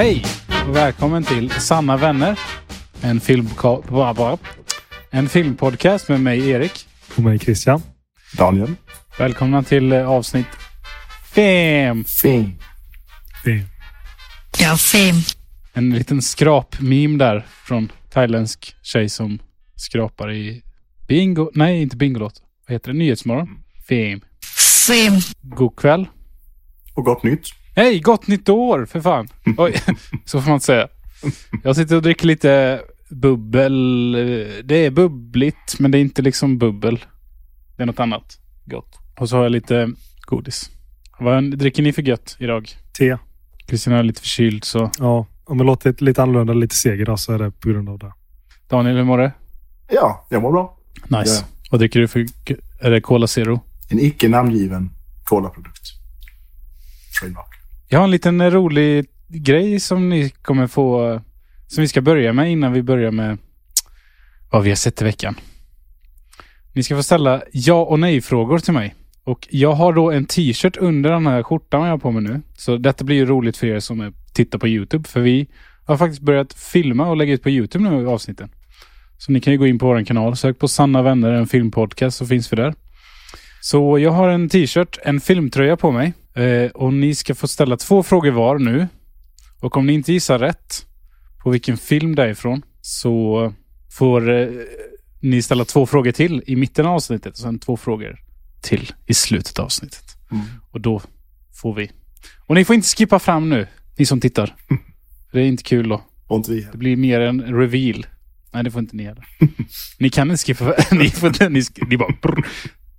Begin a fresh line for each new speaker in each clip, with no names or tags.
Hej och välkommen till Sanna vänner. En, filmka- en filmpodcast med mig Erik.
Och mig Christian.
Daniel.
Välkomna till eh, avsnitt fem.
Fem.
Fem.
Ja, fem.
En liten skrap-meme där från thailändsk tjej som skrapar i bingo. Nej, inte Bingolott. Vad heter det? Nyhetsmorgon. Fem.
Fem.
God kväll.
Och gott nytt.
Hej, gott nytt år för fan. Oj, så får man inte säga. Jag sitter och dricker lite bubbel. Det är bubbligt, men det är inte liksom bubbel. Det är något annat gott. Och så har jag lite godis. Vad dricker ni för gött idag?
Te.
Kristina är lite förkyld så.
Ja, om det låter lite annorlunda, lite seg idag så är det på grund av det.
Daniel, hur mår du?
Ja, jag mår bra.
Nice.
Ja.
Vad dricker du för... Är det Cola Zero?
En icke namngiven colaprodukt. Trademark.
Jag har en liten eh, rolig grej som ni kommer få... Som vi ska börja med innan vi börjar med vad vi har sett i veckan. Ni ska få ställa ja och nej-frågor till mig. Och jag har då en t-shirt under den här skjortan jag har på mig nu. Så detta blir ju roligt för er som tittar på YouTube. För vi har faktiskt börjat filma och lägga ut på YouTube nu avsnitten. Så ni kan ju gå in på vår kanal. Sök på Sanna vänner, en filmpodcast så finns vi där. Så jag har en t-shirt, en filmtröja på mig. Eh, och ni ska få ställa två frågor var nu. Och om ni inte gissar rätt på vilken film det är ifrån så får eh, ni ställa två frågor till i mitten av avsnittet och sen två frågor till i slutet av avsnittet.
Mm.
Och då får vi... Och ni får inte skippa fram nu, ni som tittar. Det är inte kul då.
Och inte vi
Det blir mer en reveal. Nej, det får inte ni heller. ni kan inte skippa. ni, får, inte- ni, ni bara... Brr.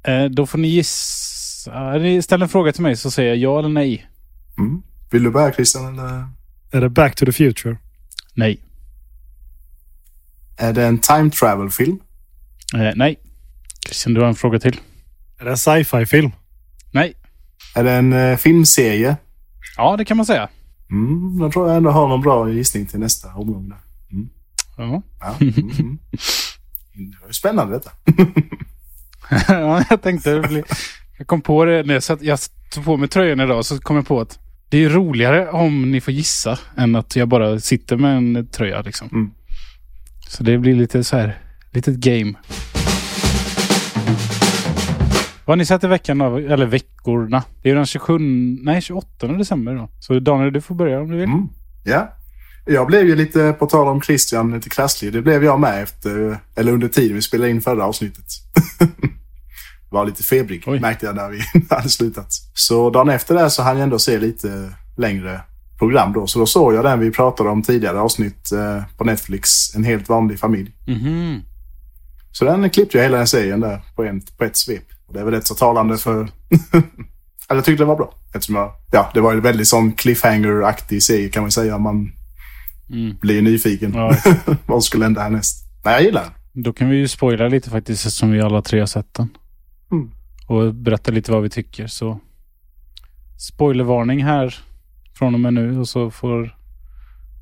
Eh, då får ni gissa. Ni ställer en fråga till mig så säger jag ja eller nej.
Mm. Vill du börja Christian eller?
Är det Back to the Future?
Nej.
Är det en time travel-film?
Eh, nej. Christian, du har en fråga till.
Är det en sci-fi-film?
Nej.
Är det en eh, filmserie?
Ja, det kan man säga.
Mm, jag tror jag ändå har någon bra gissning till nästa omgång. Där.
Ja.
Ja. Mm, mm. Det var ju spännande detta.
ja, jag tänkte det blir... Jag kom på det när jag, satt, jag tog på mig tröjan idag så kom jag på att det är roligare om ni får gissa än att jag bara sitter med en tröja liksom.
Mm.
Så det blir lite så här, litet game. Vad har ni sett i veckan då? Eller veckorna? Det är ju den 27, nej 28 december då. Så Daniel, du får börja om du vill.
Mm. Ja. Jag blev ju lite, på tal om Christian, lite krasslig. Det blev jag med efter, eller under tiden vi spelade in förra avsnittet. var lite febrig,
Oj.
märkte jag när vi hade slutat. Så dagen efter det så hann jag ändå se lite längre program då. Så då såg jag den vi pratade om tidigare avsnitt eh, på Netflix, En helt vanlig familj.
Mhm.
Så den klippte jag hela den serien där på, en, på ett svep. Och det är väl rätt så talande för... Eller jag tyckte det var bra. Eftersom jag, ja, det var ju väldigt sån cliffhanger-aktig serie kan man säga. Man
Mm.
blir nyfiken.
Ja.
Vad skulle hända härnäst? Nej, jag gillar den.
Då kan vi ju spoila lite faktiskt eftersom vi alla tre har sett den. Och berätta lite vad vi tycker. Så spoilervarning här från och med nu och så får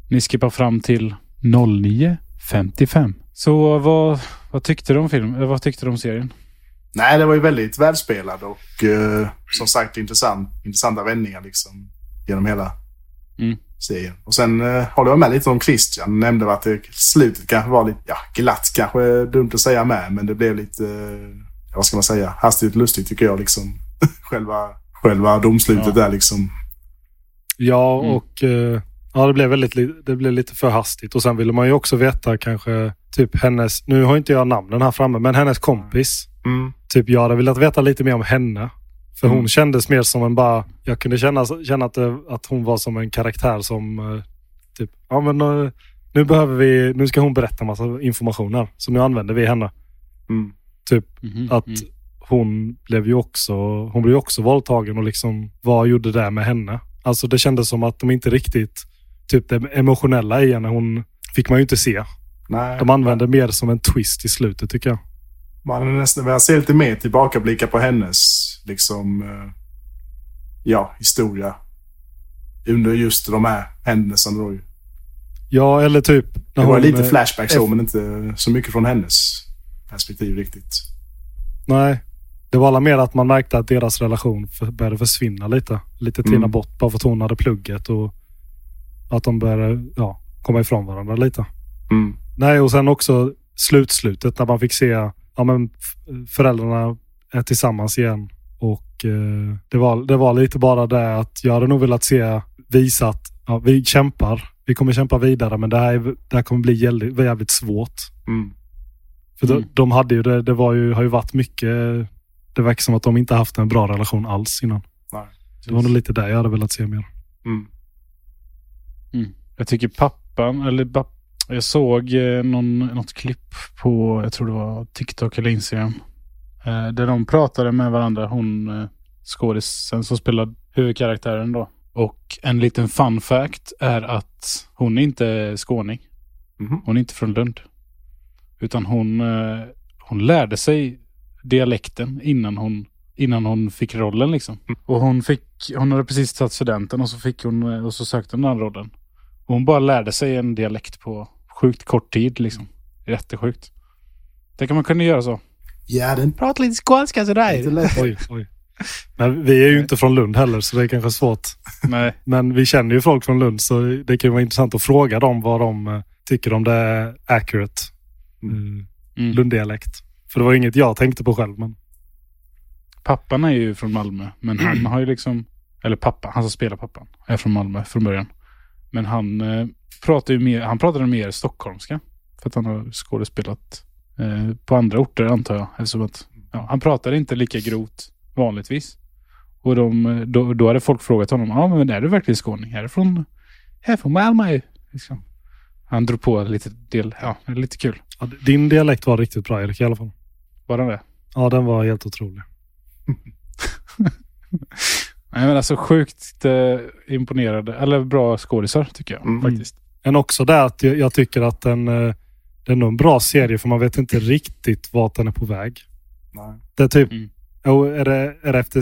ni skippa fram till 09.55. Så vad, vad tyckte du om filmen? Eller vad tyckte du om serien?
Nej, det var ju väldigt välspelad och eh, som sagt intressant, intressanta vändningar liksom genom hela
Mm.
serien. Och sen eh, håller jag med lite om Christian. Nämnde att det, slutet kanske var lite, ja, glatt kanske dumt att säga med, men det blev lite, eh, vad ska man säga, hastigt lustigt tycker jag liksom. själva, själva domslutet
Ja.
där liksom.
Ja,
Mm.
och eh, ja, det blev, väldigt, det blev lite för hastigt. Och sen ville man ju också veta kanske typ hennes, nu har inte jag namnen här framme, men hennes kompis.
Mm.
Typ jag hade velat veta lite mer om henne. För
Mm.
hon kändes mer som en bara, jag kunde känna, känna att, det, att hon var som en karaktär som eh, typ, ja men eh, nu behöver vi, nu ska hon berätta massa information här. Så nu använder vi henne.
Mm.
Typ
Mhm,
att
mm.
hon blev ju också, hon blev också våldtagen och liksom vad gjorde det med henne? Alltså det kändes som att de inte riktigt, typ det emotionella i henne, hon fick man ju inte se.
Nej,
De använde mer som en twist i slutet tycker jag.
Man nästan velat se lite mer tillbakablickar på hennes liksom, eh, ja, historia. Under just de här händelserna då. ju.
Ja, eller typ...
Det var
hon,
lite
eh,
flashback så, men inte så mycket från hennes perspektiv riktigt.
Nej. Det var alla mer att man märkte att deras relation började försvinna lite. Lite tina
Mm.
bort bara för att hon hade plugget och Att de började ja, komma ifrån varandra lite.
Mm.
Nej, och sen också slutslutet när man fick se ja, men föräldrarna är tillsammans igen. Och eh, det, var, det var lite bara det att jag hade nog velat se visa att ja, vi kämpar. Vi kommer kämpa vidare men det här, är, det här kommer bli jävligt, jävligt svårt.
Mm.
För
Mm.
de, de hade ju det, det var ju, har ju varit mycket, det verkar som att de inte haft en bra relation alls innan.
Nej.
Det var nog lite där jag hade velat se mer.
Mm.
Jag tycker pappan, eller jag såg eh, någon, något klipp på, jag tror det var TikTok eller Instagram. Eh, där de pratade med varandra, hon eh, skådisen som spelar huvudkaraktären då. Och en liten fun fact är att hon är inte skåning.
Mhm.
Hon är inte från Lund. Utan hon, eh, hon lärde sig dialekten innan hon, innan hon fick rollen liksom. Och hon fick, hon hade precis tagit studenten och så fick hon, eh, och så sökte hon den rollen. Och hon bara lärde sig en dialekt på sjukt kort tid liksom. Jättesjukt. Det kan man kunna göra så.
Ja, den
Prata lite skånska
lite
sådär.
lätt.
Oj, oj. Men vi är ju inte från Lund heller så det är kanske svårt.
Nej.
Men vi känner ju folk från Lund så det kan ju vara intressant att fråga dem vad de eh, tycker om det är accurate. Mm.
Mm.
Lunddialekt. För det var inget jag tänkte på själv. Men
Pappan är ju från Malmö. Men han har ju liksom, eller pappa, han som spelar pappan, är från Malmö från början. Men han eh, pratar ju mer, han pratade mer stockholmska. För att han har skådespelat eh, på andra orter antar jag. Eftersom att, ja, han pratar inte lika grovt vanligtvis. Och de, eh, då, då hade folk frågat honom, ja men är du verkligen skåning? Är du från, är från Malmö? Liksom. Han drog på lite del, ja, lite kul.
ja, din dialekt var riktigt bra Erik i alla fall.
Var han det?
Ja, den var helt otrolig.
Nej men alltså sjukt eh, imponerade, eller bra skådisar tycker jag
Mm.
faktiskt.
Men också det att jag, jag tycker att den, eh, det är nog en bra serie för man vet inte riktigt vart den är på väg.
Nej.
Det är typ,
Mm.
jo, är, det, är det efter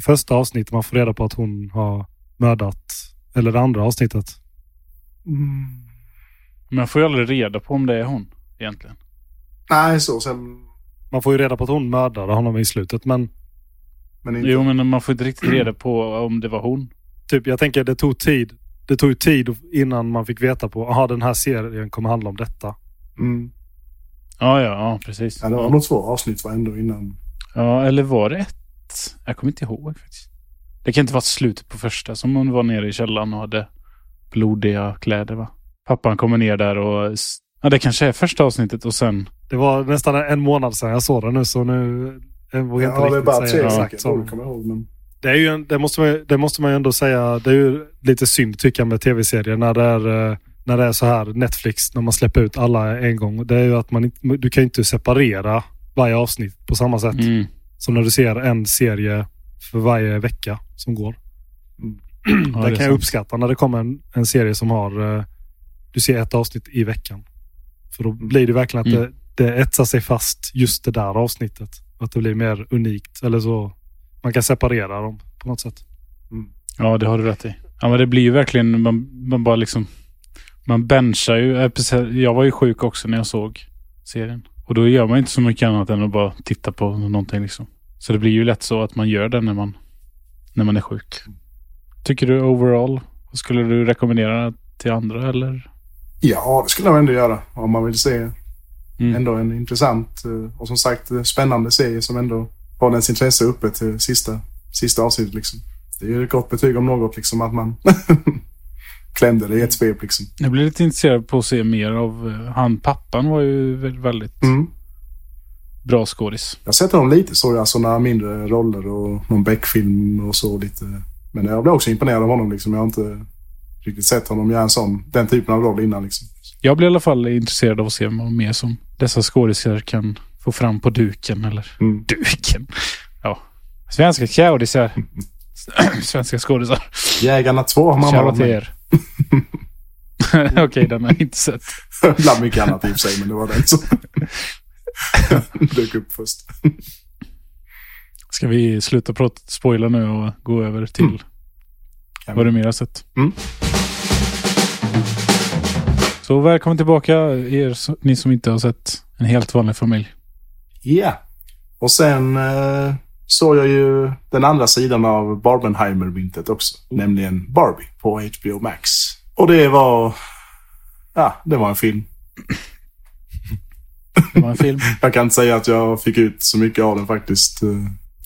första avsnittet man får reda på att hon har mördat, eller det andra avsnittet?
Mm.
Men jag får ju aldrig reda på om det är hon egentligen.
Nej, så sen...
Man får ju reda på att hon mördade honom i slutet men
Men inte...
Jo men man får inte riktigt reda på om det var hon.
typ, jag tänker det tog tid. Det tog ju tid innan man fick veta på, aha den här serien kommer handla om detta.
Mm.
Ja, ja, ja precis.
Ja, det var nog två avsnitt var ändå innan.
Ja, eller var det ett? Jag kommer inte ihåg faktiskt. Det kan inte vara slutet på första som hon var nere i källaren och hade blodiga kläder va? Pappan kommer ner där och... Ja, det kanske är första avsnittet och sen...
Det var nästan en månad sedan jag såg det nu så nu jag vågar inte
Ja, det är
riktigt
bara tre
säga exakt.
jag kommer ihåg. Men...
Det, är ju en, det, måste man, det måste man ju ändå säga. Det är ju lite synd tycker jag med tv-serier när det är, eh, när det är så här Netflix när man släpper ut alla en gång. Det är ju att man inte, du kan ju inte separera varje avsnitt på samma sätt
Mm.
som när du ser en serie för varje vecka som går.
Ja,
det
det är
kan jag
sant.
uppskatta när det kommer en, en serie som har eh, du ser ett avsnitt i veckan. För då blir det verkligen att
Mm.
det, det etsar sig fast just det där avsnittet. Att det blir mer unikt. Eller så man kan separera dem på något sätt.
Ja, det har du rätt i. Ja, men det blir ju verkligen, man, man bara liksom... Man benchar ju. eh, Jag var ju sjuk också när jag såg serien. Och då gör man inte så mycket annat än att bara titta på någonting liksom. Så det blir ju lätt så att man gör det när man, när man är sjuk. Tycker du overall? Skulle du rekommendera till andra eller?
Ja, det skulle jag ändå göra. Om man vill se
Mm.
ändå en intressant eh, och som sagt eh, spännande serie som ändå har ens intresse uppe till sista, sista avsnittet. Liksom. Det är ju ett gott betyg om något, liksom att man klämde det i ett svep. Liksom.
Jag blir lite intresserad på att se mer av eh, han pappan var ju vä- väldigt
Mm.
bra skådis.
Jag har sett honom lite så, alltså några mindre roller och någon Beck-film och så lite. Men jag blev också imponerad av honom. Liksom. Jag har inte riktigt sett honom göra en sån, den typen av roll innan. Liksom.
Jag blir i alla fall intresserad av att se vad mer som dessa skådisar kan få fram på duken eller
Mm.
duken. Ja, svenska skådisar. svenska skådisar.
Jägarna 2 har man
Shoutout till er. Okej, den har jag inte sett.
Bland mycket annat i och för sig, men det var den som dök upp först.
Ska vi sluta prata spoila nu och gå över till
Mm.
Vad du mer har sett?
Mm.
Så välkommen tillbaka er, ni som inte har sett En helt vanlig familj.
Ja. Och sen eh, såg jag ju den andra sidan av Barbenheimer-vintet också. Nämligen Barbie på HBO Max. Och det var... Ja, det var en film.
Det var en film.
Jag kan inte säga att jag fick ut så mycket av den faktiskt.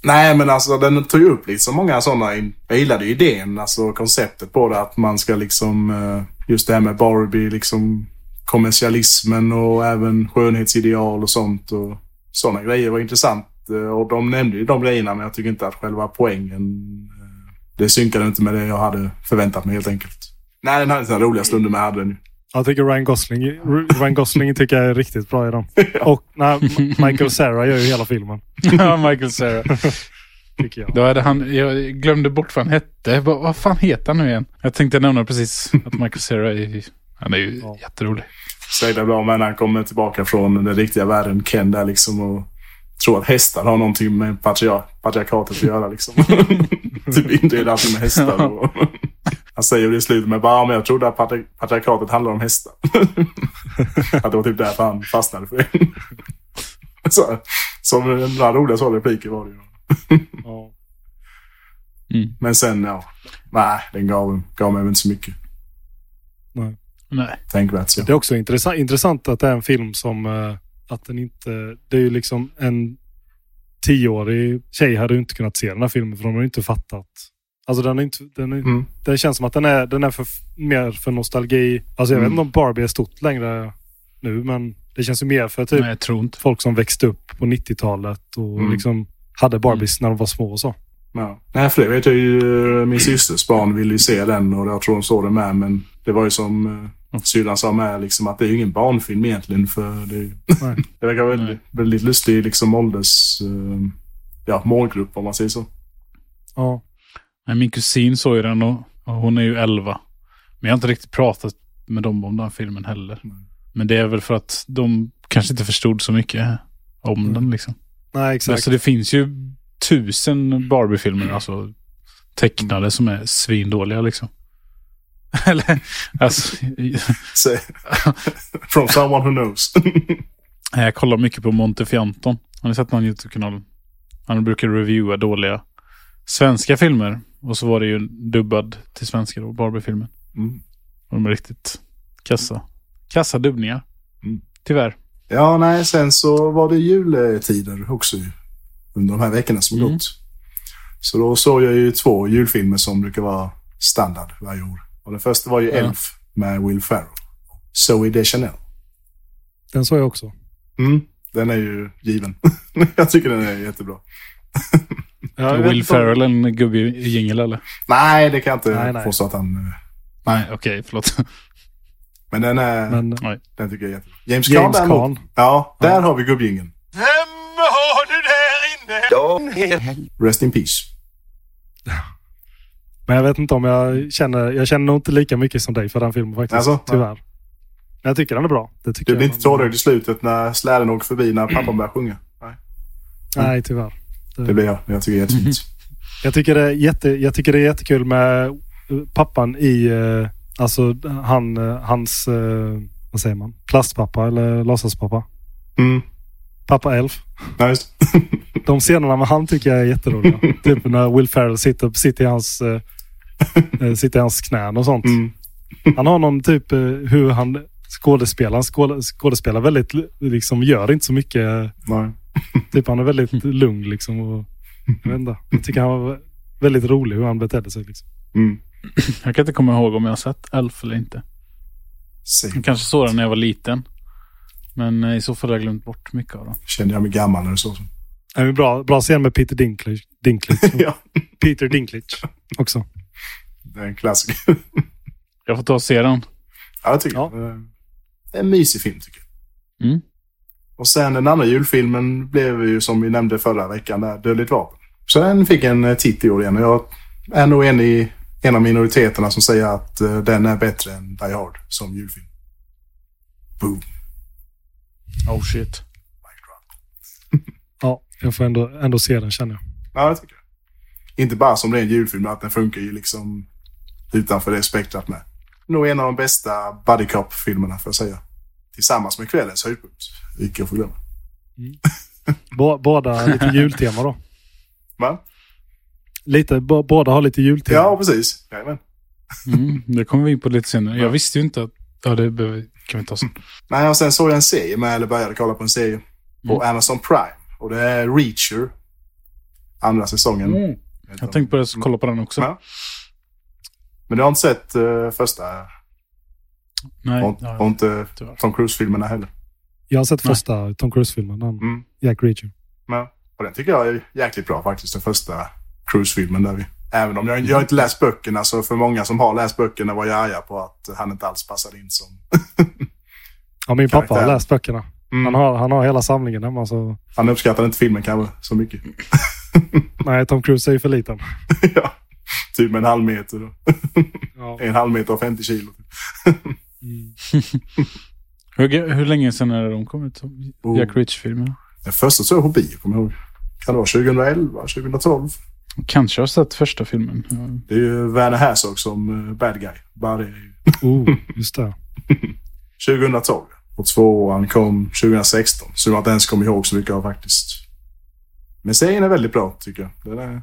Nej, men alltså den tog ju upp liksom många sådana. Jag gillade ju idén, alltså konceptet på det. Att man ska liksom, eh, just det här med Barbie, liksom kommersialismen och även skönhetsideal och sånt. Och sådana grejer var intressant. Eh, och de nämnde ju de grejerna, men jag tycker inte att själva poängen, eh, det synkade inte med det jag hade förväntat mig helt enkelt. Nej, den hade sina roliga stunder med, hade den ju.
Jag tycker Ryan Gosling, Ryan Gosling tycker jag är riktigt bra i den. Och nej, Michael Cera gör ju hela filmen.
ja, Michael Cera.
Tycker jag.
Då hade han, jag glömde bort vad han hette. Bara, vad fan heter han nu igen? Jag tänkte nämna precis att Michael Cera är, han är ju
Ja.
jätterolig.
Jävla bra med när han kommer tillbaka från den riktiga världen, Ken där liksom och tror att hästar har någonting med patriar- patriarkatet att göra liksom. typ inreda allting med hästar. Och han säger det i slutet med bara, "Ja, men jag trodde att patri- patriarkatet handlar om hästar. att det var typ därför han fastnade för det. så, som några roliga så repliker var det ju.
Ja.
Mm.
Men sen, ja. Nej, den gav, gav mig väl inte så mycket
Nej.
tänkvärt. Så.
Det är också intressant, intressant att det är en film som eh, att den inte... Det är ju liksom en tioårig tjej hade ju inte kunnat se den här filmen för de har ju inte fattat. Alltså den är inte... Den, är,
Mm.
den känns som att den är, den är för, mer för nostalgi. Alltså jag vet
Mm.
inte om Barbie är stort längre nu men det känns ju mer för typ
Nej,
folk som växte upp på 90-talet och
Mm.
liksom hade Barbies när de var små och så.
Ja. Nej, för det vet jag ju. Min systers barn ville ju se den och jag tror de såg den med. Men det var ju som eh, syrran sa med, liksom, att det är ju ingen barnfilm egentligen. För det, det verkar väldigt, väldigt lustig liksom, ålders... Eh, ja, målgrupp om man säger så.
Ja.
Min kusin såg ju den och, och hon är ju 11. Men jag har inte riktigt pratat med dem om den filmen heller.
Nej.
Men det är väl för att de kanske inte förstod så mycket om
Mm.
den liksom.
Nej exakt.
Alltså det finns ju tusen Barbie-filmer, alltså tecknade som är svindåliga liksom. Eller, alltså,
Så, from someone who knows.
jag kollar mycket på Montefianton. Har ni sett någon YouTube-kanal? Han brukar reviewa dåliga svenska filmer. Och så var det ju dubbad till svenska då, Barbie-filmen.
mm.
Och de är riktigt kassa. Kassa dubbningar.
Mm.
Tyvärr.
Ja, nej, sen så var det juletider också. Under de här veckorna som
Mm.
gått. Så då såg jag ju två julfilmer som brukar vara standard varje år. Och den första var ju
Ja.
Elf med Will Ferrell. Zoe Deschanel.
Den såg jag också.
Mm. Den är ju given. jag tycker den är jättebra.
Ja,
Will Ferrell en gubbe i jingel eller?
Nej, det kan jag inte
Nej, nej.
påstå att han... eh,
Nej, okej, förlåt.
Men den, är,
Men
Nej.
den tycker jag är jättebra. James Caan
James
däremot.
Caan.
Ja, där har vi gubbjingeln.
Vem har du där inne?
Rest in peace.
Men jag vet inte om jag känner... Jag känner nog inte lika mycket som dig för den filmen faktiskt.
Alltså?
Tyvärr. Men jag tycker den är bra. Det tycker
Du blir
jag.
inte tårögd i slutet när släden åker förbi när pappan börjar sjunga. Nej,
Nej, tyvärr.
Det blir jag. Jag tycker det är jättefint.
Jag tycker, det är jätte, jag tycker det är jättekul med eh, pappan i... eh, Alltså han, eh, hans... Vad säger man? Plastpappa eller låtsaspappa.
Mm.
Pappa Elf.
Ja, just.
De scenerna med han tycker jag är jätteroliga. typ när Will Ferrell sitter, sitter, i hans, sitter i hans knän och sånt.
Mm.
Han har någon typ hur han skådespelar. Han skåd- skådespelar väldigt, liksom gör inte så mycket.
Nej.
Typ han är väldigt lugn liksom. Och, jag vet inte. Jag tycker han var väldigt rolig hur han betedde sig. Liksom.
Mm.
Jag kan inte komma ihåg om jag har sett Elf eller inte.
Se.
Jag kanske såg den när jag var liten. Men eh, i så fall har jag glömt bort mycket av den.
Kände jag mig gammal när du sa så.
En bra, bra scen med Peter Dinklage. Dinklage.
ja,
Peter Dinklage också.
det är en klassiker.
Jag får ta och se den.
ja, jag tycker
Ja.
det. Det är en mysig film tycker jag.
Mm.
Och sen den andra julfilmen blev ju som vi nämnde förra veckan där, Dödligt vapen. Så den fick en eh, titt i år igen och jag är nog en, i, en av minoriteterna som säger att eh, den är bättre än Die Hard som julfilm. Boom.
Oh shit.
Ja, jag får ändå, ändå se den känner jag.
Ja, det tycker jag. Inte bara som ren julfilm, men att den funkar ju liksom utanför det spektrat med. Nog en av de bästa buddy cop-filmerna får jag säga. Tillsammans med kvällens höjdpunkt. Icke att förglömma.
Bå- Båda lite jultema då.
Va?
Lite, båda har lite jultema.
Ja, precis. Jajamän.
Mm, det kommer vi in på lite senare.
Ja.
Jag visste ju inte att... Ja, det behöver, kan vi ta sen.
Nej, och sen såg jag en serie med, eller började kolla på en serie på
Mm.
Amazon Prime. Och det är Reacher. Andra säsongen.
Mm. Jag tänkte på det, kolla på den också.
Ja. Men du har inte sett uh, första
Nej,
och,
ja,
och inte
tyvärr.
Tom Cruise-filmerna heller.
Jag har sett
Nej.
första Tom Cruise-filmen, den
Mm.
Jack Reacher.
Men, och den tycker jag är jäkligt bra faktiskt, den första Cruise-filmen. Där vi, även om jag, jag har inte läst böckerna, så för många som har läst böckerna var jag arga på att han inte alls passade in som...
Ja, min pappa har läst böckerna.
Mm.
Han, har, han har hela samlingen hemma. Så...
Han uppskattade inte filmen kanske så mycket.
Nej, Tom Cruise är ju för liten.
ja, typ en halv meter. då.
Ja.
En halv meter och 50 kilo.
Mm.
Hur, hur länge sedan är det de kom ut?
Oh.
Jack Rich-filmerna?
Den första såg jag på bio, kommer jag ihåg. Kan det vara 2011, 2012?
Kanske har sett första filmen. Ja.
Det är ju Werner Herzog som eh, bad guy. Bara det
Oh, just det.
2012. Och tvåan kom 2016. Så jag inte ens kommer ihåg så mycket av faktiskt. Men serien är väldigt bra tycker jag. Den är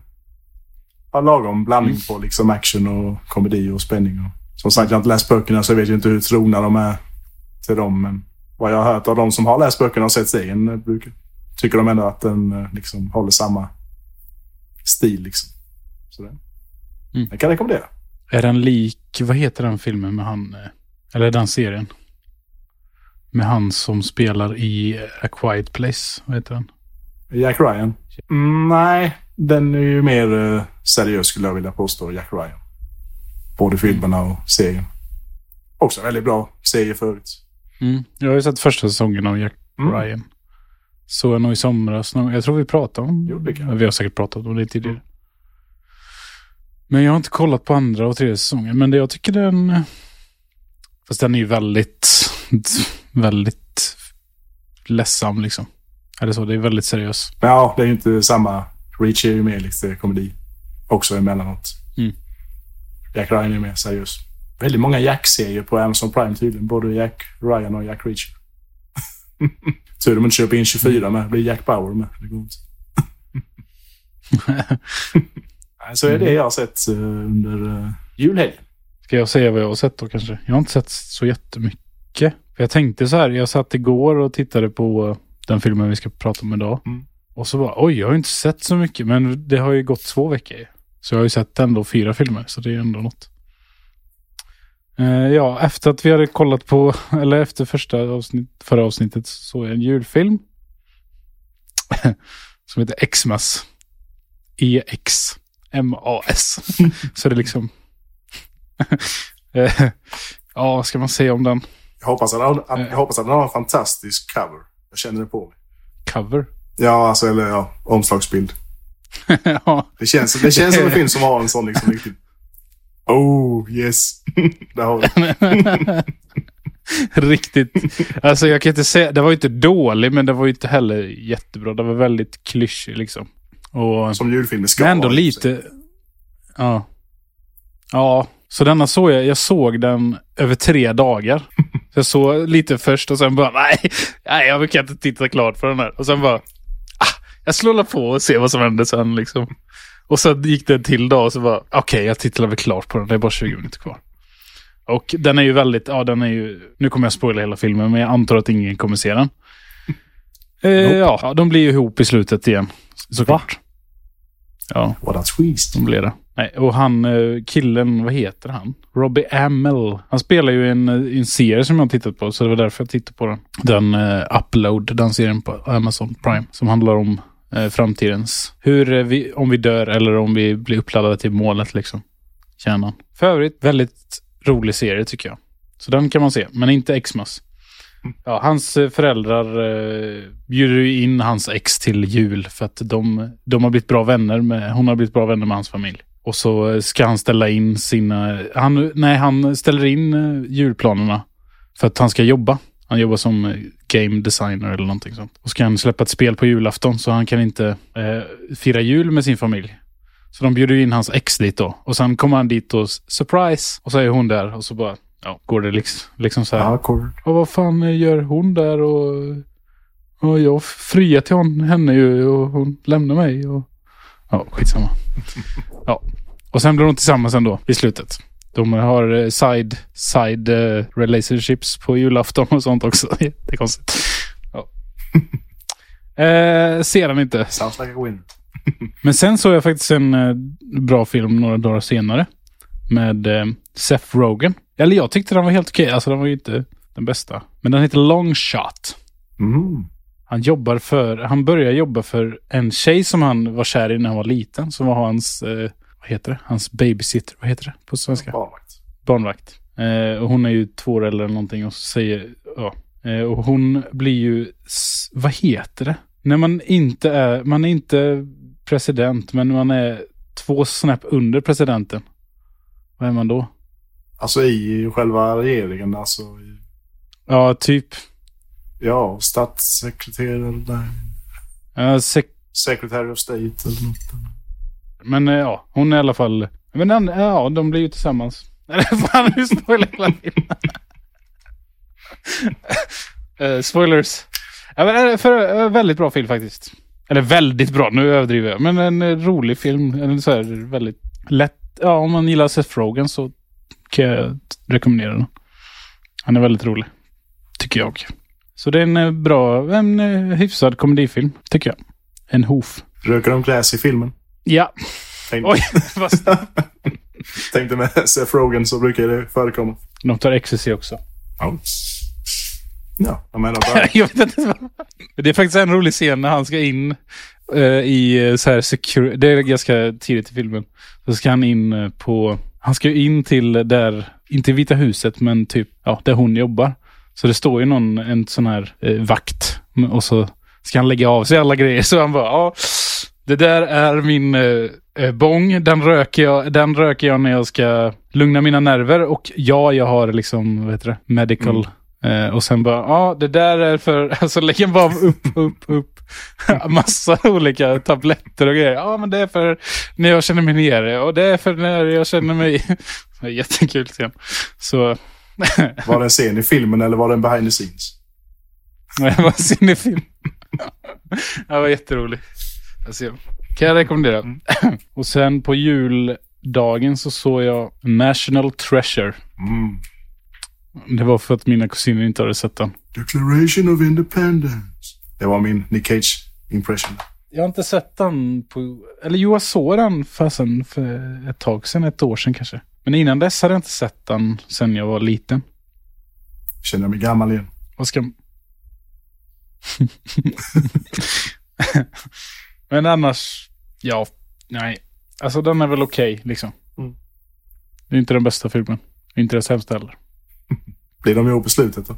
har lagom blandning på liksom action och komedi och spänning. Och, som sagt, jag har inte läst böckerna så jag vet ju inte hur trogna de är till dem. Men vad jag har hört av de som har läst böckerna och sett serien eh, brukar, tycker de ändå att den eh, liksom håller samma stil. Liksom. Så det,
Mm.
jag kan rekommendera.
Är den lik, vad heter den filmen med han, eh, eller den serien? Med han som spelar i A Quiet Place, vad heter den?
Jack Ryan? Mm, nej, den är ju mer seriös skulle jag vilja påstå, Jack Ryan. Både filmerna och serien. Också en väldigt bra serie förut.
Mm. Jag har ju sett första säsongen av Jack
Mm.
Ryan. Så jag nog i somras. Jag tror vi pratade om
Jo, det kan
Vi har säkert pratat om det tidigare. Men jag har inte kollat på andra och tredje säsongen. Men det jag tycker den... Fast den är ju väldigt, väldigt ledsam liksom. Eller så, det är väldigt seriös.
Ja, det är ju inte samma. Reach är ju mer lite komedi. Också emellanåt.
Mm.
Jack Ryan är mer seriös. Väldigt många Jack-serier på Amazon Prime tydligen. Både Jack Ryan och Jack Reacher. Tur de inte köper in 24 med. Det blir Jack Bauer med. Det går inte. Så är det jag har sett eh, under uh, julhelgen.
Ska jag säga vad jag har sett då kanske? Jag har inte sett så jättemycket. För jag tänkte så här, jag satt igår och tittade på den filmen vi ska prata om idag.
Mm.
Och så bara, oj, jag har inte sett så mycket. Men det har ju gått två veckor. Så jag har ju sett ändå fyra filmer, så det är ändå något. Eh, ja, efter att vi hade kollat på, eller efter första avsnitt, förra avsnittet så såg jag en julfilm. som heter Xmas. E-X. M-A-S. så det är liksom... Eh, ja, vad ska man säga om den?
Jag hoppas att, han- att, jag hoppas att den har en fantastisk cover. Jag känner det på mig.
Cover?
Ja, alltså, eller ja, omslagsbild.
ja,
Det känns, det känns som en film som har en sån liksom riktigt... Oh, yes. Där har vi
riktigt. Alltså jag kan inte säga, det var ju inte dålig men det var ju inte heller jättebra. Det var väldigt klyschig liksom. Och
Som julfilmer ska
men ändå
vara, sig.
lite. Ja. Ja, så denna såg jag. Jag såg den över tre dagar. Så jag såg lite först och sen bara nej, nej jag kan inte titta klart på den här. Och sen bara, jag slår på och ser vad som händer sen liksom. Och sen gick det en till dag och så bara, okej jag tittar väl klart på den. Det är bara 20 minuter kvar. Och den är ju väldigt, ja den är ju, nu kommer jag spoila hela filmen men jag antar att ingen kommer se den. Eh, ja, de blir ju ihop i slutet igen. Såklart. Ja.
What a twist.
De blev det. Nej, och han, eh, killen, vad heter han? Robbie Amell. Han spelar ju en, eh, en serie som jag har tittat på, så det var därför jag tittade på den. Den uh, Upload, den serien på Amazon Prime, som handlar om eh, framtidens, hur eh, vi, om vi dör eller om vi blir uppladdade till målet liksom. Kärnan. För övrigt, väldigt rolig serie tycker jag. Så den kan man se, men inte Xmas. Ja, hans eh, föräldrar eh, bjuder ju in hans ex till jul för att de, de har blivit bra vänner med, hon har blivit bra vänner med hans familj. Och så eh, ska han ställa in sina, han, nej han ställer in julplanerna för att han ska jobba. Han jobbar som eh, game designer eller någonting sånt. Och ska han släppa ett spel på julafton så han kan inte eh, fira jul med sin familj. Så de bjuder in hans ex dit då. Och sen kommer han dit och surprise. Och så är hon där och så bara, ja, går det liksom, liksom så här.
Awkward.
Och vad fan eh, gör hon där och, och jag friar till hon, henne ju och hon lämnar mig och ja, skitsamma. Ja. Och sen blir de tillsammans ändå i slutet. De har eh, side, side eh, relationships på julafton och sånt också. Det är konstigt. Ja. eh, ser den inte.
Sounds like a win.
Men sen såg jag faktiskt en eh, bra film några dagar senare. Med Seth Rogen. Eller jag tyckte den var helt okej. Alltså den var ju inte den bästa. Men den heter Long Shot.
Mm.
Han jobbar för, han började jobba för en tjej som han var kär i när han var liten. Som var hans, eh, heter det? Hans babysitter. Vad heter det på svenska?
Barnvakt.
barnvakt. Eh, och hon är ju två år eller någonting och säger, ja. Eh, och hon blir ju, vad heter det? När man inte är, man är inte president, men man är två snäpp under presidenten. Vad är man då?
Alltså i själva regeringen, alltså. I,
Ja, typ.
ja, statssekreterare, nej.
Ja, sek-
Secretary of State eller något.
Men eh, ja, hon är i alla fall, men den, ja, de blir ju tillsammans. Fan, nu spoilar jag hela filmen. Eh, spoilers. Ja, men, eh, för, eh, väldigt bra film faktiskt. Eller väldigt bra, nu överdriver jag. Men en eh, rolig film. En så här väldigt lätt. Ja, om man gillar Seth Rogen så kan jag rekommendera den. Han är väldigt rolig. Tycker jag. Så det är en bra, en hyfsad komedifilm, tycker jag. En hoof.
Röker de gräs i filmen?
Ja.
Tänkte,
Oj, vad snabbt.
tänkte med Seth Rogen så brukar det förekomma.
De tar ecstasy också.
Ja. Ja, jag menar bara.
jag vet inte. vad- Det är faktiskt en rolig scen när han ska in eh, i eh, så här secure, Det är ganska tidigt i filmen. Så ska han in eh, på... Han ska ju in till där, inte Vita huset, men typ ja, där hon jobbar. Så det står ju någon, en sån här eh, vakt. Och så ska han lägga av sig alla grejer. Så han bara, ja, det där är min eh, eh, bong. Den röker, jag, den röker jag när jag ska lugna mina nerver. Och ja, jag har liksom, vad heter det, medical. Eh, och sen bara, ja, det där är för, alltså lägger bara upp, upp, upp. Massa olika tabletter och grejer. Ja, men det är för när jag känner mig nere. Och det är för när jag känner mig... Det är Jättekul scen. Så,
Var det en scen i filmen eller var det en behind the scenes?
det var cinefilm. Det var jätterolig. Alltså, kan jag rekommendera. Och sen på juldagen så såg jag National Treasure.
Mm.
Det var för att mina kusiner inte hade sett den.
Declaration of Independence. Det var min Nick Cage impression.
Jag har inte sett den på... Eller jo, jag såg den fasen för ett tag sedan, ett år sedan kanske. Men innan dess hade jag inte sett den sedan jag var liten.
Känner jag mig gammal igen.
Vad ska... Men annars, ja, nej. Alltså den är väl okej liksom.
Mm.
Det är inte den bästa filmen. Inte den sämsta heller.
Blir de ihop i slutet då?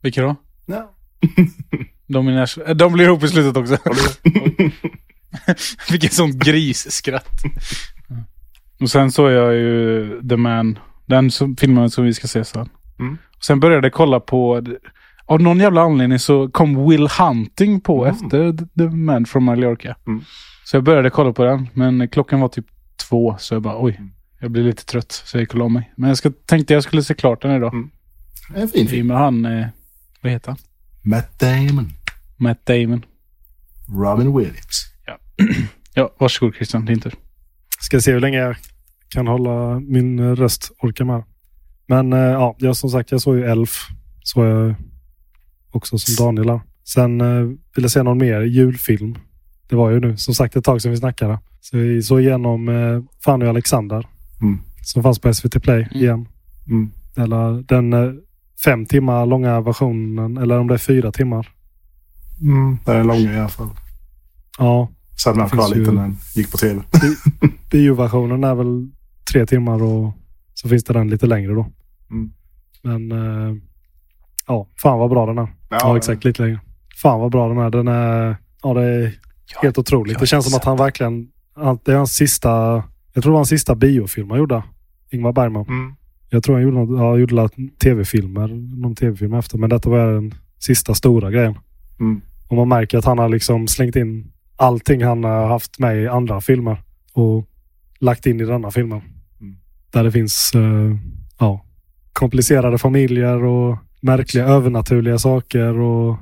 Vilka då?
Ja.
De, är äh, de blir ihop i slutet också. Vilket sånt grisskratt. Och sen såg jag ju The Man. Den som, filmen som vi ska se sen.
Mm.
Och sen började jag kolla på... Av någon jävla anledning så kom Will Hunting på
Mm.
efter The Man from Mallorca.
Mm.
Så jag började kolla på den. Men klockan var typ två. Så jag bara oj.
Mm.
Jag blir lite trött. Så jag gick och la mig. Men jag ska, tänkte jag skulle se klart den idag.
Mm. En fin film.
med han... Eh, vad heter han?
Matt Damon.
Matt Damon.
Robin Williams.
Ja, varsågod Christian. Din tur.
Ska se hur länge jag kan hålla min röst orkar med. Men eh, ja, jag, som sagt, jag såg ju Elf. Så jag också som Daniel här. Sen eh, vill jag se någon mer julfilm. Det var ju nu som sagt ett tag sedan vi snackade. Så vi såg igenom eh, Fanny och Alexander.
Mm.
Som fanns på SVT Play
Mm.
igen.
Mm.
Eller den eh, fem timmar långa versionen. Eller om det är fyra timmar.
Mm. Den är lång i alla fall.
Ja,
Så hade man
Det
kvar lite
ju-
när den gick på tv.
bioversionen är väl tre timmar och så finns det den lite längre då.
Mm.
Men eh, ja, fan vad bra den är. Ja,
Ja,
exakt. Lite längre. Fan vad bra den är. Den är, ja, det är helt otroligt.
jag
Det känns som att han verkligen, det är hans sista, jag tror det var hans sista biofilm han gjorde. Ingmar Bergman.
Mm.
Jag tror han gjorde, något, ja, gjorde tv-filmer, någon tv-film efter, men detta var den sista stora grejen.
Mm.
Och man märker att han har liksom slängt in allting han har haft med i andra filmer och lagt in i denna filmen.
Mm.
Där det finns eh, ja, komplicerade familjer och märkliga övernaturliga saker och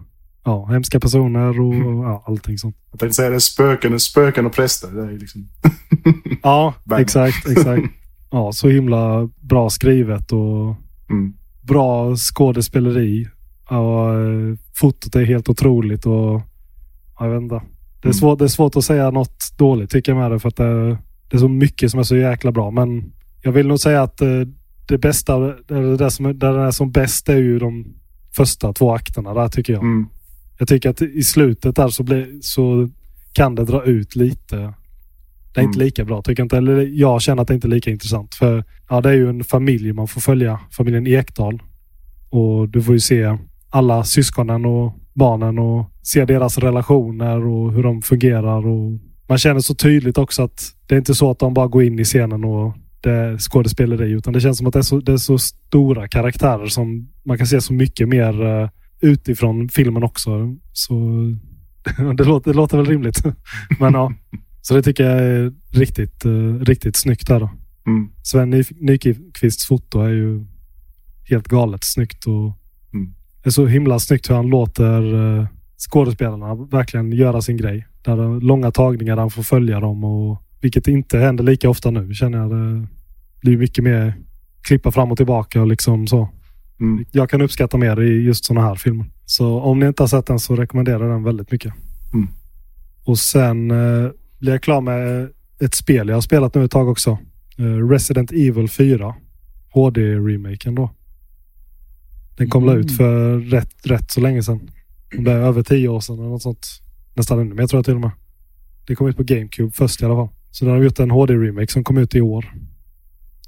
ja, hemska personer och
Mm.
ja, allting sånt.
Jag tänkte säga det. Spöken, spöken och präster. Det är liksom...
Ja, exakt, exakt. ja, så himla bra skrivet och
Mm.
bra skådespeleri. Och, eh, fotot är helt otroligt och ja, jag vet inte. Det är,
Mm.
svårt, det är svårt att säga något dåligt tycker jag med det för att det, det är så mycket som är så jäkla bra. Men jag vill nog säga att eh, det bästa, eller det som, är- där den är som bäst är ju de första två akterna där tycker jag.
Mm.
Jag tycker att i slutet där så, blir, så kan det dra ut lite. Det är inte
Mm.
lika bra. Tycker jag, inte, eller jag känner att det inte är lika intressant. För ja, det är ju en familj man får följa. Familjen Ekdal. Och du får ju se alla syskonen och barnen och se deras relationer och hur de fungerar. Och man känner så tydligt också att det är inte så att de bara går in i scenen och är skådespeleri. Utan det känns som att det är så, det är så stora karaktärer som man kan se så mycket mer eh, utifrån filmen också. Så det låter, det låter väl rimligt. Men ja, så det tycker jag är riktigt, eh, riktigt snyggt där då.
Mm.
Sven Ny- Nyqvists foto är ju helt galet snyggt och
Mm.
är så himla snyggt hur han låter eh, skådespelarna verkligen göra sin grej. Där långa tagningar där han får följa dem och vilket inte händer lika ofta nu känner jag. Det blir mycket mer klippa fram och tillbaka och liksom så.
Mm.
Jag kan uppskatta mer i just sådana här filmer. Så om ni inte har sett den så rekommenderar jag den väldigt mycket.
Mm.
Och sen eh, blir jag klar med ett spel jag har spelat nu ett tag också. Eh, Resident Evil 4. HD-remaken då. Den kom
Mm.
ut för rätt, rätt så länge sedan. Det är över tio år sedan eller något sånt. Nästan ännu mer tror jag till och med. Det kom ut på GameCube först i alla fall. Så den har gjort en HD-remake som kom ut i år.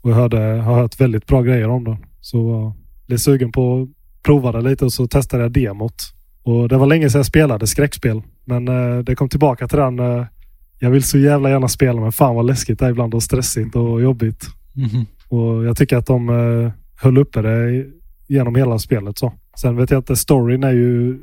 Och jag hörde, har hört väldigt bra grejer om den. Så uh, blev sugen på att prova det lite och så testade jag demot. Och det var länge sedan jag spelade skräckspel. Men eh, det kom tillbaka till den. eh, jag vill så jävla gärna spela men fan vad läskigt det är ibland och stressigt och jobbigt.
Mhm.
Och jag tycker att de eh, höll uppe det genom hela spelet. så. Sen vet jag att storyn är ju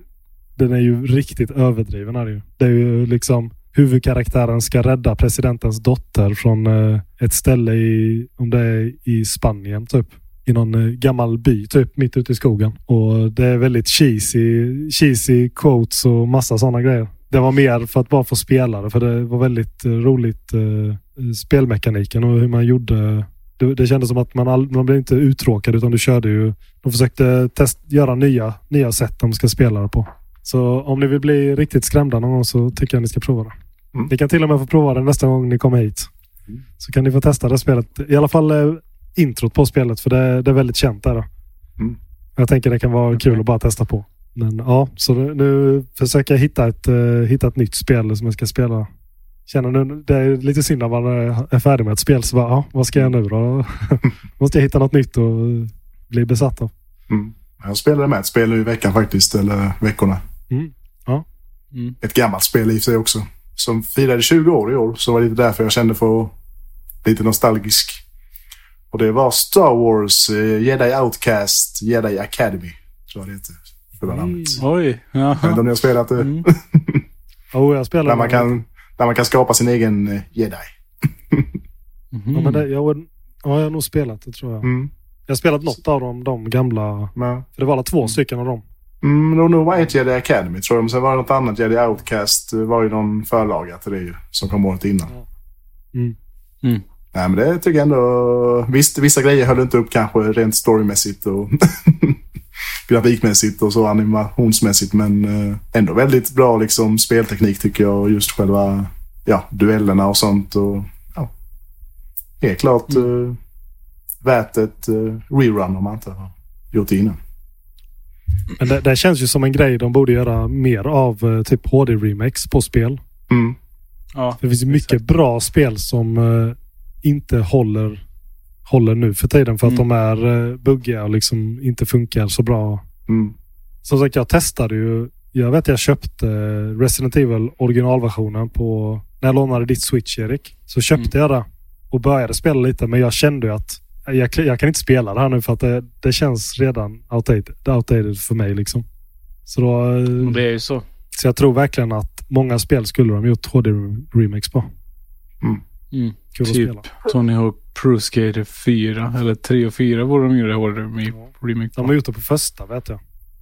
den är ju riktigt överdriven. Är det, ju. det är ju liksom huvudkaraktären ska rädda presidentens dotter från eh, ett ställe i, om det är i Spanien typ. I någon eh, gammal by typ mitt ute i skogen. Och det är väldigt cheesy, cheesy quotes och massa sådana grejer. Det var mer för att bara få spela det för det var väldigt eh, roligt eh, spelmekaniken och hur man gjorde det, det kändes som att man, all, man blev inte uttråkad utan du körde ju. De försökte test, göra nya, nya sätt de ska spela det på. Så om ni vill bli riktigt skrämda någon gång så tycker jag ni ska prova det.
Mm.
Ni kan till och med få prova det nästa gång ni kommer hit. Så kan ni få testa det spelet. I alla fall eh, introt på spelet för det, det är väldigt känt där. då.
Mm.
Jag tänker det kan vara kul att bara testa på. Men ja, så nu, försöker jag hitta ett, eh, hitta ett nytt spel som jag ska spela. Känner nu, det är lite synd när man är- är färdig med ett spel. Så bara, ja, vad ska jag nu då? Måste jag hitta något nytt och bli besatt av.
Mm. Jag spelade med ett spel i veckan faktiskt, eller veckorna.
Mm.
Ett gammalt spel i sig också. Som firade 20 år i år, så var det lite därför jag kände för lite nostalgisk. Och det var Star Wars eh, Jedi Outcast Jedi Academy. Tror jag det heter. Fulla namnet.
Oj.
Jag vet inte om ni har spelat det?
Mm.
Oh, jag spelar
Där man, kan, där man kan skapa sin egen eh, Jedi.
Ja, men det, jag, ja, jag har nog spelat det tror jag.
Mm.
Jag har spelat något av dem, de gamla.
Men,
För det var alla två stycken av dem.
Mm, det nog var ett Jedi Academy tror jag. Men sen var det något annat. Jedi Outcast var ju någon förlaga till det. Som kom året innan.
Mm.
Mm.
Nej, men det tycker jag ändå... Visst, vissa grejer höll inte upp kanske rent storymässigt och grafikmässigt och så animationsmässigt. Men eh, ändå väldigt bra liksom spelteknik tycker jag. Och just själva ja, duellerna och sånt. Och, ja, helt klart eh, värt ett eh, rerun om man inte har gjort det innan.
Men det, det känns ju som en grej de borde göra mer av. eh, Typ HD-remakes på spel.
Mm.
Ja.
Det finns ju mycket bra spel som eh, inte håller, håller nu för tiden. För att
Mm.
de är uh, buggiga och liksom inte funkar så bra.
Mm.
Som sagt, jag testade ju. Jag vet jag köpte Resident Evil originalversionen på... När jag lånade ditt Switch, Erik. Så köpte jag det och började spela lite. Men jag kände ju att jag, jag kan inte spela det här nu för att det, det känns redan outdated, outdated för mig. liksom. Så, då, eh,
Det är ju så.
så jag tror verkligen att många spel skulle de gjort HD-remakes på.
Mm.
Kul att
Typ
spela.
Tony Hawk Pro Skater 4 eller 3 och 4 borde de göra hårdare med remake
De har
på.
gjort det på första vet jag.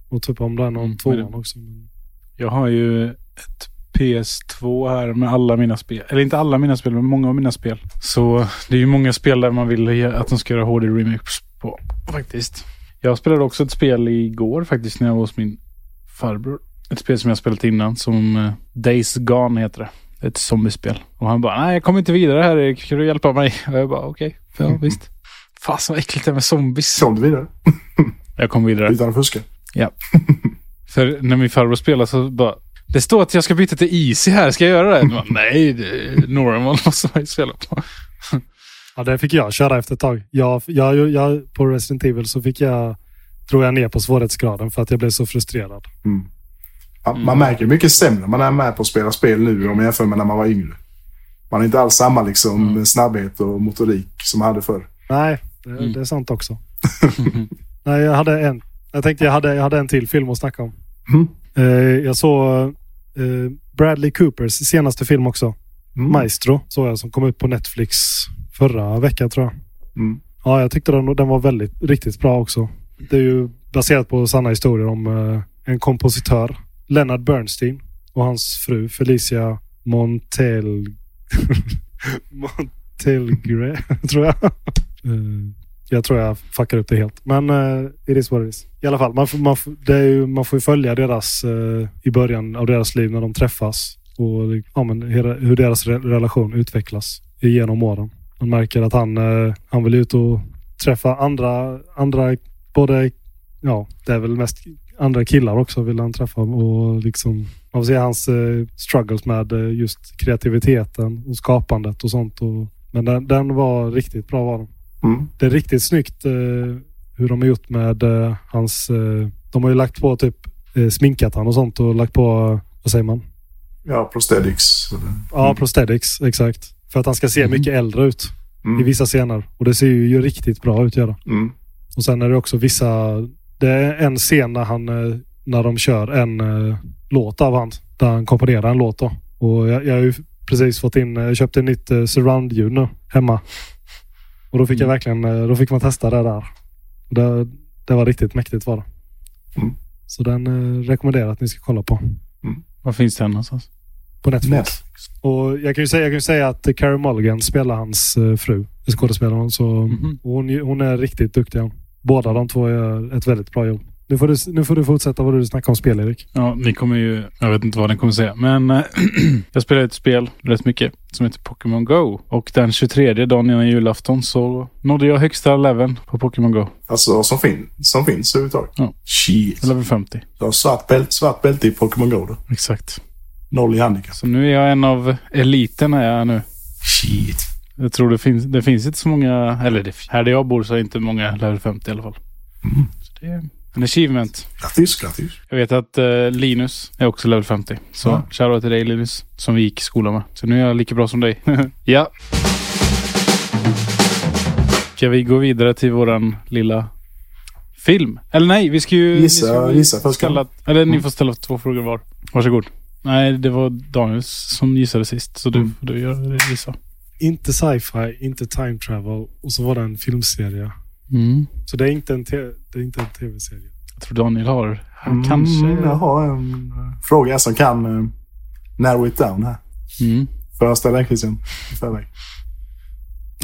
Och typ om det är någon
Mm,
tvåan också. Men...
Jag har ju ett PS2 här med alla mina spel. Eller inte alla mina spel, men många av mina spel. Så det är ju många spel där man vill att de ska göra HD remix på. Faktiskt. Jag spelade också ett spel igår faktiskt när jag var hos min farbror. Ett spel som jag spelat innan som eh, Days Gone heter det. Ett zombiespel. Och han bara, nej jag kommer inte vidare här Erik. Kan du hjälpa mig? Och jag bara, okej. Ja visst. Fasen vad äckligt det är med zombies.
Kom du vidare?
Jag kom vidare.
Utan att fuska?
För när min farbror spelar så bara det står att jag ska byta till Easy här, ska jag göra det? Bara, Nej, det är normal måste man ju spela på.
Ja, det fick jag köra efter ett tag. Jag, jag, jag, på Resident Evil så fick jag, drog jag ner på svårighetsgraden för att jag blev så frustrerad.
Mm. Ja, Man märker mycket sämre man är med på att spela spel nu om man jämför med när man var yngre. Man har inte alls samma liksom, snabbhet och motorik som man hade förr.
Nej, det,
Mm.
det är sant också. Nej, jag hade en. Jag tänkte jag hade, jag hade en till film att snacka om.
Mm.
Eh, jag såg eh, Bradley Coopers senaste film också.
Mm.
Maestro såg jag som kom ut på Netflix förra veckan tror jag.
Mm.
Ja, jag tyckte den, den var väldigt, riktigt bra också. Det är ju baserat på sanna historier om eh, en kompositör, Leonard Bernstein och hans fru Felicia Montel... Montelgre, tror jag. Jag tror jag fuckar upp det helt. Men uh, it is what it is. I alla fall, man får, man det är ju, man får ju följa deras uh, i början av deras liv när de träffas. Och ja, men, hur, deras re, relation utvecklas genom åren. Man märker att han, uh, han vill ut och träffa andra, andra både, ja, det är väl mest andra killar också vill han träffa och liksom man får se hans eh, struggles med eh, just kreativiteten och skapandet och sånt. Och, men den, den var riktigt bra var den.
Mm.
Det är riktigt snyggt eh, hur de har gjort med eh, hans... Eh, de har ju lagt på typ eh, sminkat han och sånt och lagt på, vad säger man?
Ja, prosthetics.
Ja, prosthetics, exakt. För att han ska se
Mm.
mycket äldre ut i
Mm.
vissa scener. Och det ser ju, riktigt bra ut göra.
Mm.
Och sen är det också vissa... Det är en scen när, han, eh, när de kör en eh, låt av han. Där han komponerar en låt då. Och jag, jag har ju precis fått in, jag köpte ett nytt eh, surround-ljud nu hemma. Och då fick jag
Mm.
verkligen, eh, då fick man testa det där. Det, det var riktigt mäktigt var det.
Mm.
Så den eh, rekommenderar jag att ni ska kolla på.
Var finns den någonstans?
På Netflix.
Netflix.
Och jag kan ju säga, jag kan ju säga att Carey Mulligan spelar hans eh, fru, skådespelaren. Så
Mhm.
och hon, hon är riktigt duktig. Båda de två gör ett väldigt bra jobb. Nu får du, nu får du fortsätta vad du snackar om spel, Erik.
Ja, ni kommer ju... Jag vet inte vad ni kommer säga. Men eh, jag spelar ett spel rätt mycket som heter Pokémon Go. Och den 23 dagen innan julafton så nådde jag högsta leveln på Pokémon Go.
Alltså som, fin som finns överhuvudtaget.
Ja.
Shit.
Level 50.
Du har svart, bält, svart bälte i Pokémon Go då.
Exakt.
Noll i handikapp.
Så nu är jag en av eliten är jag nu.
Shit.
Jag tror det finns, det finns inte så många, eller det, här där jag bor så är inte många level 50 i alla fall.
Mm.
Så det är en achievement.
Grattis, grattis.
Jag vet att eh, Linus är också level 50. Så
Ja.
shoutout till dig Linus, som vi gick i skolan med. Så nu är jag lika bra som dig. ja. Ska vi gå vidare till våran lilla film? Eller nej, vi ska ju...
Gissa-
ni ska
gissa först,
ställa, Eller ni får ställa två frågor var. Varsågod. Nej, det var Daniel som gissade sist. Så du
Mm.
du göra det gissa.
Inte sci-fi, inte time travel och så var det en filmserie.
Mm.
Så det är inte en, te- det är inte en tv-serie.
Jag tror Daniel har... Han kanske...
Mm, jag har en eh, fråga som kan uh, narrow it down här.
Mm.
Får jag ställa den Christian i förväg?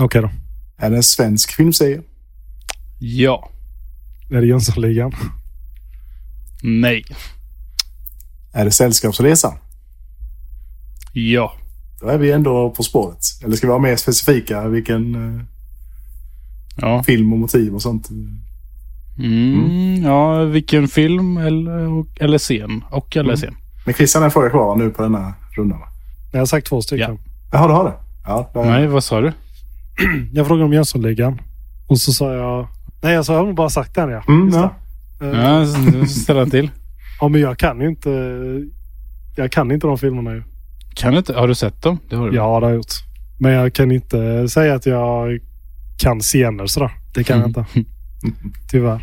Okej då.
Är det en svensk filmserie?
Ja.
Är det Jönssonligan?
Nej.
Är det Sällskapsresan?
Ja.
Då är vi ändå på spåret. Eller ska vi vara mer specifika vilken eh,
Ja.
film och motiv och sånt?
Mm, Ja, vilken film eller, eller scen. Och eller
Mm.
scen.
Men Christian har en fråga kvar nu på denna rundan va?
Jag har sagt två stycken.
Jaha, du har det? Ja, där.
Nej, vad sa du?
Jag frågade om Jönssonligan. Och så sa jag... Nej, jag, sa, jag har nog bara sagt den ja.
Mm,
Just
ja.
det. Eh,
Ja, ställa till.
ja, men jag kan ju inte... Jag kan inte de filmerna ju.
Kan du inte? Har du sett dem? Det har du.
Ja, det har jag gjort. Men jag kan inte säga att jag kan scener sådär. Det kan jag inte. Tyvärr.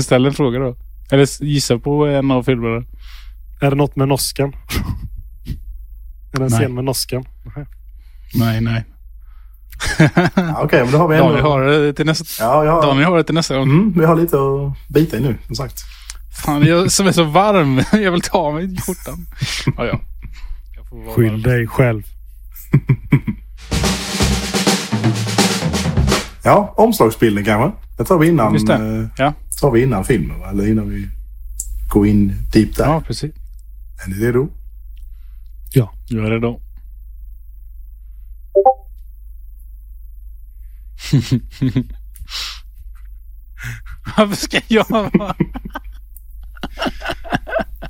Ställ en fråga då. Eller gissa på en av filmerna.
Är det något med norsken? är det en
Nej.
scen med norsken? Nej.
Nej, nej.
Ja, Okej, men då har vi ändå...
Daniel har det till nästa,
Ja, ja.
Daniel har det till nästa gång.
Mm, vi har lite att bita i nu, som sagt.
Fan, jag som är så varm. Jag vill ta mig i skjortan. Ja, ja. Jag
Skyll dig själv.
Ja, omslagsbilden kanske. Det tar vi innan,
Just det.
eh,
Ja.
tar vi innan filmen, va? eller innan vi går in deep där.
ja, precis.
Är ni redo?
Jag är redo. Varför ska jag vara...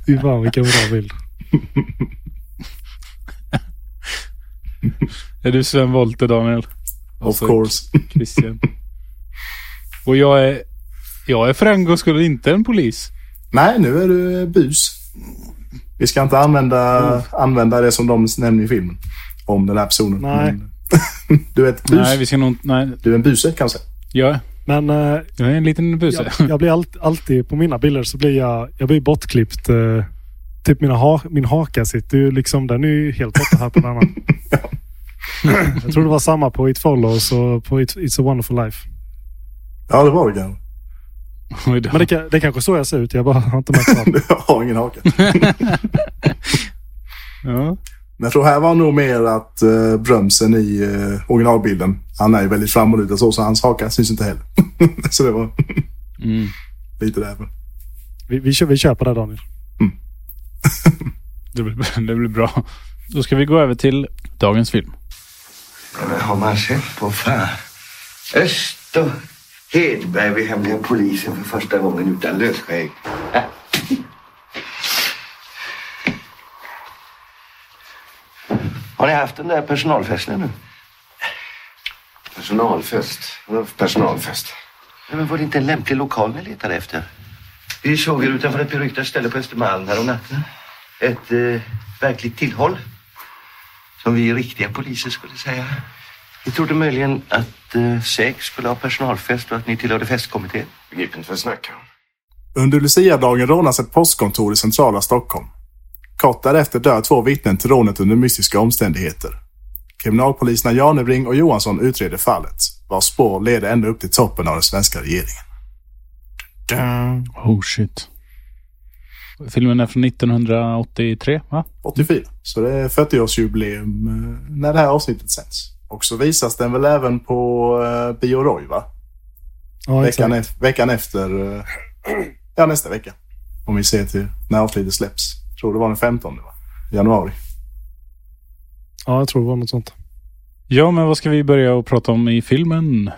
Fy fan vilken bra bild.
Är du Sven Wollter, Daniel? Och
Of course.
Christian. Och jag är... Jag är för en gångs skull inte en polis.
Nej, nu är du bus. Vi ska inte använda, använda det som de nämner i filmen. Om den här personen.
Nej.
Men, du är ett bus.
Nej, vi ska nog... Nej,
Du är en buse kan man säga.
jag,
Men eh,
jag är en liten buse.
jag, jag blir allt, alltid på mina bilder så blir jag, jag blir bortklippt. Eh, typ mina ha, min haka sitter ju liksom, den är ju helt borta här på den andra. Jag tror det var samma på It Follows och på It, It's a wonderful life.
Ja, det var det kanske.
Men det, kan- det är kanske så jag ser ut. Jag bara har inte märkt av det.
Du har ingen haka.
Ja.
Men jag tror här var nog mer att uh, brömsen i uh, originalbilden, han är ju väldigt framåtlutad så, så hans haka syns inte heller. så det var
Mm.
lite därför.
Vi, vi, kör, vi kör på det Daniel.
Det, blir, det blir bra. Då ska vi gå över till dagens film.
Men har man sett på fan? Öst och Hedberg vid hemliga polisen för första gången utan lösskägg. Äh. Har ni haft den där personalfesten nu?
Personalfest? Personalfest?
Nej, men var det inte en lämplig lokal ni letade efter? Vi såg er utanför ett beryktat ställe på Östermalm här om natten. Ett eh, verkligt tillhåll. Som vi riktiga poliser skulle säga. Vi trodde möjligen att eh, SÄK skulle ha personalfest och att ni tillhörde festkommittén.
Begriper inte vad du snackar om.
Under Lucia-dagen rånas ett postkontor i centrala Stockholm. Kort därefter dör två vittnen till rånet under mystiska omständigheter. Kriminalpoliserna Janebring och Johansson utreder fallet, vars spår leder ända upp till toppen av den svenska regeringen.
Oh shit. Filmen är från 1983, va?
84. Så det är 40-årsjubileum eh, när det här avsnittet sänds. Och så visas den väl även på uh, Bio Roy, va?
Ja,
Veckan, ef- veckan efter... eh, ja, nästa vecka. Om vi ser till när avsnittet släpps. Jag tror det var den 15 va? Januari.
Ja, jag tror det var något sånt.
Ja, men vad ska vi börja och prata om i filmen?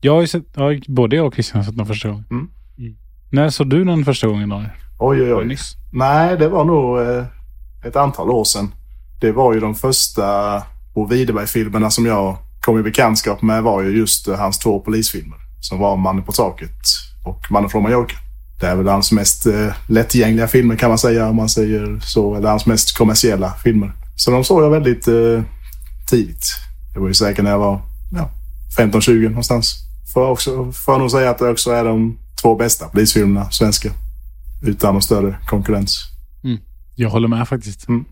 Jag har ju sett, ja, både jag och Christian har sett den första gången.
Mm.
Mm.
När såg du den första gången Daniel?
Oj, oj, oj. Nej, det var nog eh, ett antal år sedan. Det var ju de första Bo Widerberg-filmerna som jag kom i bekantskap med var ju just eh, hans två polisfilmer. Som var Mannen på taket och Mannen från Mallorca. Det är väl hans mest eh, lättillgängliga filmer kan man säga om man säger så. Eller hans mest kommersiella filmer. Så de såg jag väldigt eh, tidigt. Det var ju säkert när jag var ja, 15-20 någonstans. Får jag, också, får jag nog säga att det också är de två bästa polisfilmerna, svenska. Utan någon större konkurrens.
Jag håller med faktiskt.
Mm.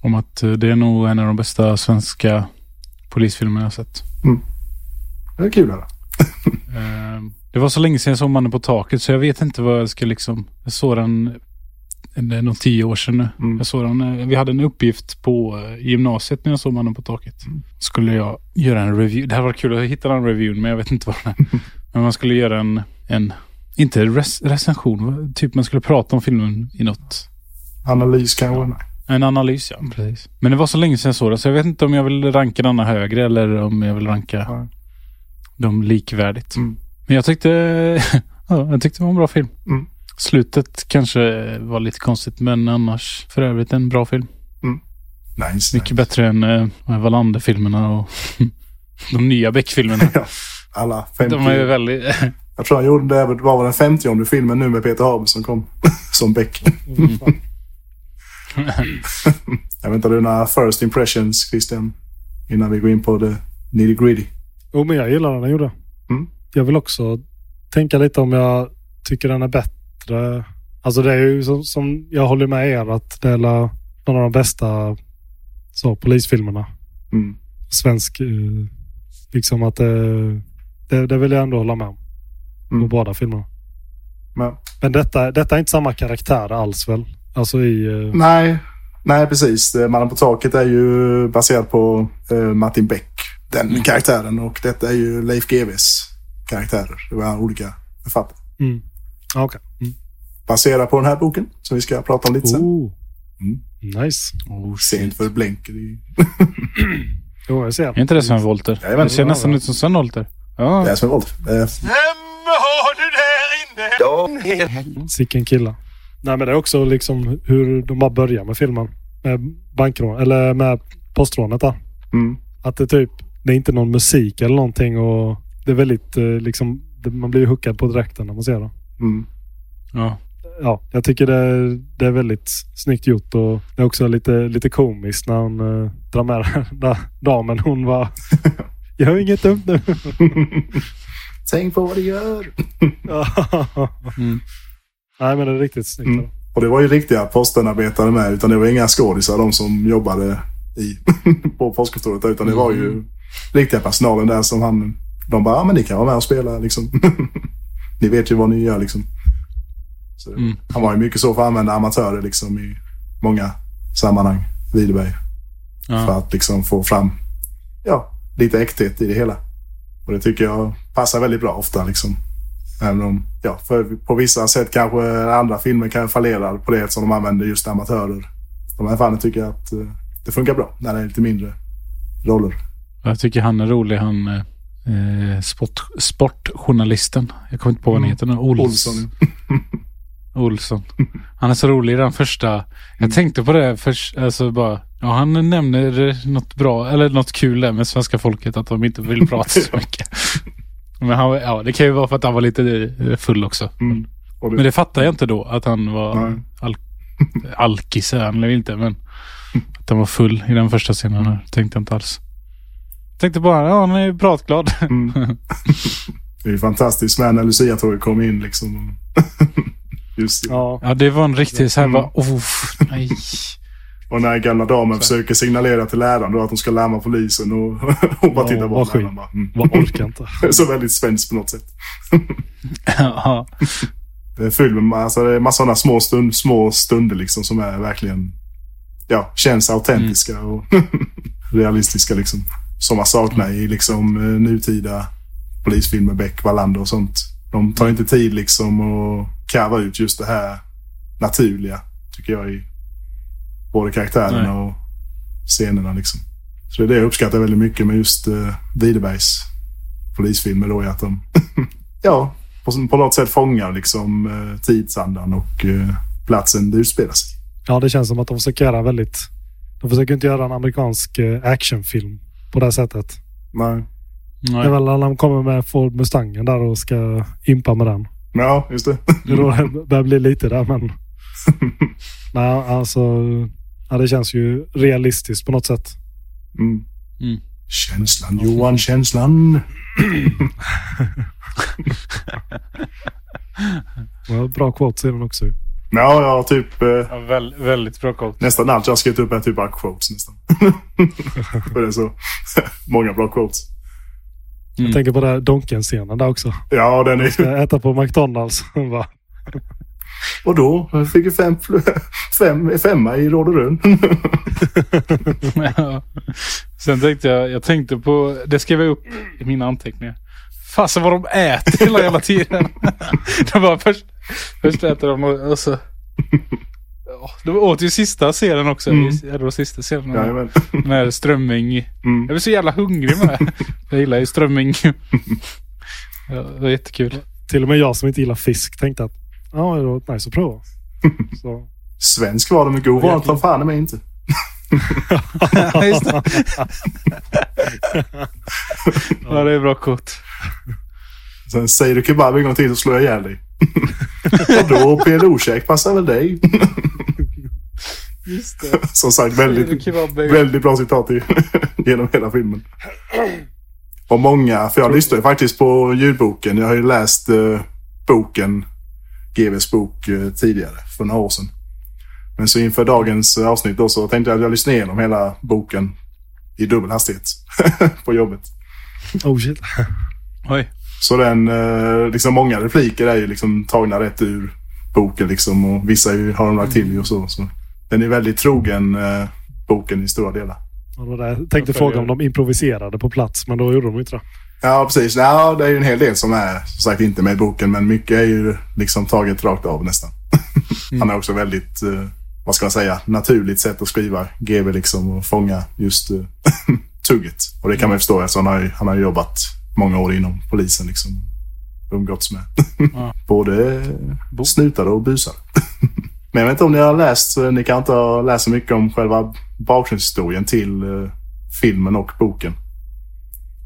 Om att eh, det är nog en av de bästa svenska polisfilmer jag har sett.
Det är kul att höra.
Eh, Det var så länge sedan jag såg Mannen på taket så jag vet inte vad jag ska liksom... Jag såg den... Det är nog tio år sedan nu.
Mm.
Jag såg den, eh, vi hade en uppgift på gymnasiet när jag såg Mannen på taket.
Mm.
Skulle jag göra en review. Det här var kul att hitta den reviewen men jag vet inte vad den är. men man skulle göra en... en inte res, recension, typ man skulle prata om filmen i något
Analys kanske? Nej.
En analys, ja. Precis. Men det var så länge sedan jag såg det, så jag vet inte om jag vill ranka denna högre eller om jag vill ranka
Ja.
dem likvärdigt.
Mm.
Men jag tyckte, ja, jag tyckte det var en bra film.
Mm.
Slutet kanske var lite konstigt, men annars för övrigt en bra film.
Nice.
Mycket bättre än uh, Wallander-filmerna och de nya Beck-filmerna.
Ja. Alla 50.
De är ju väldigt...
Jag tror han gjorde det, var väl den 50 filmen nu med Peter Haber som kom som Beck. Jag vet inte, har du några first impressions Christian? Innan vi går in på det nitty gritty.
Jo, men jag gillar den jag gjorde.
Mm.
Jag vill också tänka lite om jag tycker den är bättre. Alltså det är ju som, som jag håller med er att det är någon av de bästa så, polisfilmerna.
Mm.
Svensk, eh, liksom att det, det, det vill jag ändå hålla med om. På
Mm.
båda filmerna.
Men,
Men detta, detta är inte samma karaktär alls väl? Alltså i... eh,
nej, nej, precis. Mannen på taket är ju baserad på eh, Martin Beck, den karaktären. Och detta är ju Leif GWs karaktärer. Det var olika författare.
Mm. Ja, Okej. Mm.
Baserad på den här boken som vi ska prata om lite sen.
Oh.
Mm.
Nice.
Sent för blänker.
Jo, jag ser.
Är inte det Sven Wollter?
Jajamän.
Det ser nästan ut som Sven Wollter. Ja.
Det är som är våld. Eh,
har du där inne?
Sicken killa. Nej, men det är också liksom hur de bara börjar med filmen. Med bankrån, eller med postrånet där.
Mm.
Att det typ, det är inte någon musik eller någonting och det är väldigt eh, liksom, man blir ju hookad på direkten när man ser det.
Mm.
ja.
Ja, jag tycker det, är- det är väldigt snyggt gjort och det är också lite, lite komiskt när hon uh, drar med den där damen. Hon var Gör inget dumt nu.
Tänk på vad du gör.
Mm.
Nej, men det är riktigt snyggt.
Mm. Och det var ju riktiga postenarbetare med. Utan det var inga skådisar de som jobbade i, på postkontoret. Utan det var ju riktiga personalen där som han... De bara, ja men ni kan vara med och spela liksom. ni vet ju vad ni gör liksom. Så,
Mm.
Han var ju mycket så för att använda amatörer liksom i många sammanhang. Widerberg. För
Ja.
att liksom få fram ja, lite äkthet i det hela. Och det tycker jag passar väldigt bra ofta. Liksom. Även om, ja, för på vissa sätt kanske andra filmer kan fallera på det eftersom de använder just amatörer. De här fallen tycker jag att eh, det funkar bra när det är lite mindre roller.
Jag tycker han är rolig. Han eh, sport, sportjournalisten. Jag kommer inte på vad han
Mm.
heter nu. Ols,
Olsson.
Olsson. Han är så rolig i den första. Jag tänkte på det först. Alltså bara. Ja, han nämner något bra eller något kul där med svenska folket. Att de inte vill prata så mycket. Men han, ja, det kan ju vara för att han var lite eh, full också.
Mm. Det,
Men det fattar jag inte då. Att han var
Nej.
al alkis han väl inte. Men att han var full i den första scenen. Här. Tänkte jag inte alls. Tänkte bara, ja han är pratglad.
mm. det är ju fantastiskt med när Lucia-tåget kom in liksom. just det.
Ja,
Ja, det var en riktig så här
Mm.
bara, oh, nej.
Och när gamla damen försöker signalera till läraren då att hon ska larma polisen och hon bara
Ja,
tittar på
vad.
Bara, mm.
vad orkar inte.
Så väldigt svenskt på något sätt.
ja.
Det är fylld med alltså, det är massa sådana små, stund, små stunder liksom som är verkligen ja, känns autentiska och realistiska liksom. Som man saknar i liksom eh, nutida polisfilmer, Beck, Wallander och sånt. De tar inte tid liksom att karva ut just det här naturliga, tycker jag, i både karaktärerna och scenerna liksom. Så det är det jag uppskattar väldigt mycket med just uh, Widerbergs polisfilmer då, är att de ja, på, på något sätt fångar liksom eh, tidsandan och eh, platsen det utspelar sig.
Ja, det känns som att de försöker göra väldigt... De försöker inte göra en amerikansk eh, actionfilm på det här sättet.
Nej.
Det är
Nej.
väl när de kommer med Ford Mustangen där och ska impa med den.
Ja, just det.
Det är då det börjar bli lite där, men... Nej, alltså... Ja, det känns ju realistiskt på något sätt.
Mm.
Mm.
Känslan, Johan, känslan.
Ja, bra quotes i den också.
Ja, ja, typ eh,
Ja, väl, väldigt bra quote.
nästan allt jag skrivit upp är typ bara quotes nästan. För det är så många bra quotes.
Mm.
Jag tänker på den här Donken-scenen där också.
Ja, den är
Jag äta på McDonalds.
Och då fick jag fem, fem, femma i Råd och Rön.
Ja. Sen tänkte jag, jag tänkte på, det skrev jag upp i mina anteckningar. Fasen vad de äter hela jävla tiden. de bara först, först äter de och, så... De åt ju sista scenen också.
Mm.
Det var sista scenen.
Jajamän.
med strömming.
Mm.
Jag blir så jävla hungrig med. Jag gillar ju strömming. Ja, det var jättekul.
Till och med jag som inte gillar fisk tänkte att ja, det var nice att prova. Så.
Svensk var det med god var ta fan mig inte.
Just det. ja, det är bra kort.
Sen säger du kebab en gång till så slår jag ihjäl dig. Och då PLO-käk passar väl dig?
Just det.
Som sagt, väldigt, väldigt bra citat i, genom hela filmen. Och många, för jag lyssnade faktiskt på ljudboken. Jag har ju läst eh, boken, GVs bok, eh, tidigare, för några år sedan. Men så inför dagens eh, avsnitt då så tänkte jag att jag lyssnade igenom hela boken i dubbel hastighet på jobbet.
Oh shit.
Oj.
Så den, eh, liksom många repliker är ju liksom tagna rätt ur boken liksom och vissa har de lagt till och så. så. Den är väldigt trogen boken i stora delar.
Där, jag tänkte fråga om de improviserade på plats, men då gjorde de inte det.
Ja, precis. Ja, det är ju en hel del som är som sagt inte med i boken, men mycket är ju liksom taget rakt av nästan. Han har också väldigt, eh, vad ska man säga, naturligt sätt att skriva GB liksom och fånga just eh, tugget. Och det kan man ju förstå eftersom han har, han har jobbat många år inom polisen liksom. Umgåtts med både snutare och busar. Men jag vet inte om ni har läst, eh, ni kan inte ha läst så mycket om själva bakgrundshistorien till filmen och boken.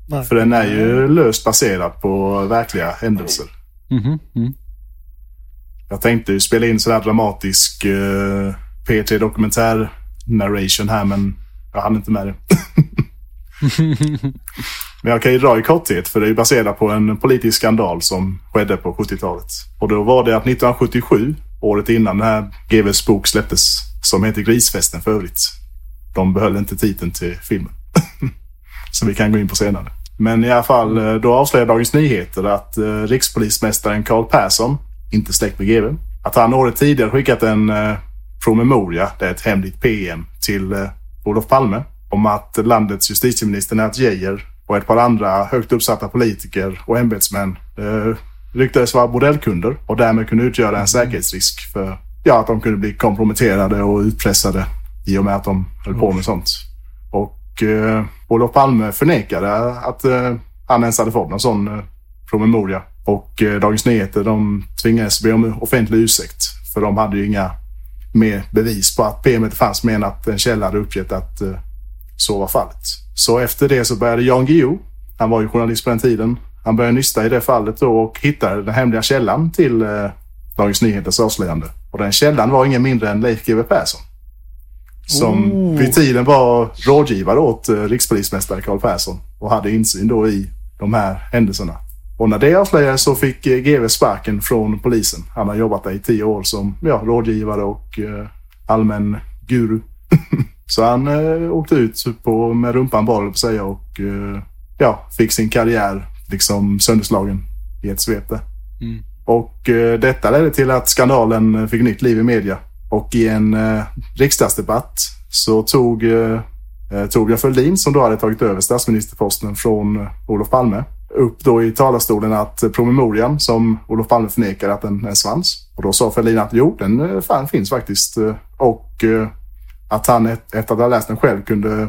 Nej.
För den är ju löst baserad på verkliga händelser.
Mhm, mm.
Jag tänkte ju spela in sådär dramatisk uh, P3 dokumentär narration här men jag hann inte med det. men jag kan ju dra i korthet för det är baserat på en politisk skandal som skedde på 70-talet. Och då var det att 1977, året innan den här GVs bok släpptes, som heter Grisfesten för övrigt. De behöll inte titeln till filmen. som vi kan gå in på senare. Men i alla fall, eh, då avslöjade Dagens Nyheter att eh, rikspolismästaren Carl Persson, inte släkt med GV, att han året tidigare skickat en eh, promemoria, det är ett hemligt PM, till Olof Palme om att landets justitieminister Lennart Geijer och ett par andra högt uppsatta politiker och ämbetsmän ryktades vara bordellkunder och därmed kunde utgöra en säkerhetsrisk för ja, att de kunde bli komprometterade och utpressade i och med att de höll på med sånt. Och eh, Olof Palme förnekade att eh, han ens hade fått någon sån eh, promemoria. Och eh, Dagens Nyheter de tvingades be om offentlig ursäkt. För de hade ju inga mer bevis på att PMet fanns mer än att en källa hade uppgett att så var fallet. Så efter det så började Jan Guillou, han var ju journalist på den tiden, han började nysta i det fallet då och hittade den hemliga källan till Dagens Nyheters avslöjande. Och den källan var ingen mindre än Leif GW Persson. Som
Oh.
vid tiden var rådgivare åt eh, rikspolismästare Carl Persson och hade insyn då i de här händelserna. Och när det avslöjades så fick eh, GW sparken från polisen. Han har jobbat där i tio år som ja, rådgivare och eh, allmän guru. så han eh, åkte ut på, med rumpan bar, höll jag på säga, och eh, ja, fick sin karriär liksom sönderslagen i ett svep.
Mm.
Och eh, detta ledde till att skandalen fick nytt liv i media. Och i en eh, riksdagsdebatt så tog eh, eh, Torbjörn Fälldin, som då hade tagit över statsministerposten från eh, Olof Palme, upp då i talarstolen att eh, promemorian som Olof Palme förnekade att den ens fanns. Och då sa Fälldin att jo, den fan finns faktiskt. Och att han efter att ha läst den själv kunde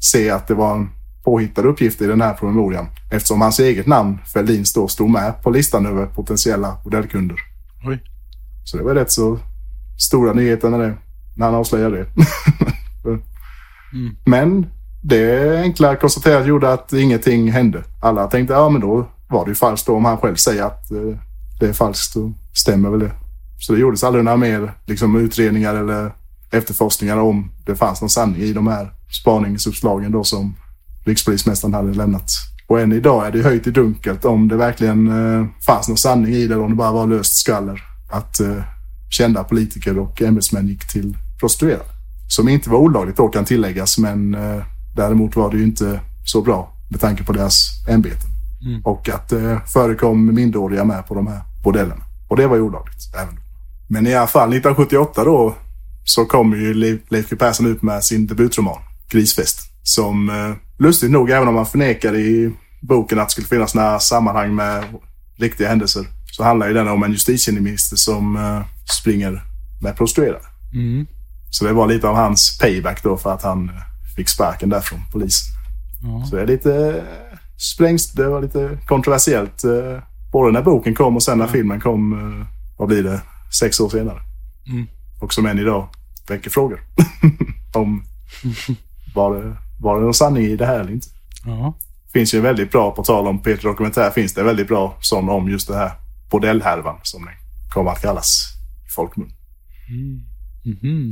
se att det var en påhittad uppgift i den här promemorian. Eftersom hans eget namn, Fälldins, då stod med på listan över potentiella modellkunder.
Oj.
Så det var rätt så stora nyheter när, det, när han avslöjade det. Men det enkla konstaterandet gjorde att ingenting hände. Alla tänkte, ja men då var det ju falskt då om han själv säger att eh, det är falskt. Då stämmer väl det. Så det gjordes aldrig några mer liksom, utredningar eller efterforskningar om det fanns någon sanning i de här spaningsuppslagen då som rikspolismästaren hade lämnat. Och än idag är det höjt i dunkelt om det verkligen eh, fanns någon sanning i det eller om det bara var löst skvaller. Att eh, kända politiker och ämbetsmän gick till prostituerade. Som inte var olagligt då kan tilläggas, men eh, däremot var det ju inte så bra med tanke på deras ämbeten. Och att det eh, förekom minderåriga med på de här bordellerna. Och det var ju olagligt även då. Men i alla fall 1978 då så kom ju Leif G Persson ut med sin debutroman Grisfest. Som eh, lustigt nog, även om man förnekar i boken att det skulle finnas några sammanhang med riktiga händelser, så handlar ju den om en justitieminister som eh, springer med prostituerade.
Mm.
Så det var lite av hans payback då för att han eh, fick sparken där från polisen.
Ja.
Så det är lite eh, sprängs, det var lite kontroversiellt. eh, Både när boken kom och sen när filmen kom, vad blir det, sex år senare.
Mm.
Och som än idag väcker frågor. om var det, var det någon sanning i det här eller inte.
Ja.
finns ju en väldigt bra, på tal om Peter Dokumentär, finns det en väldigt bra sån om just det här bordellhärvan som den kommer att kallas i folkmun.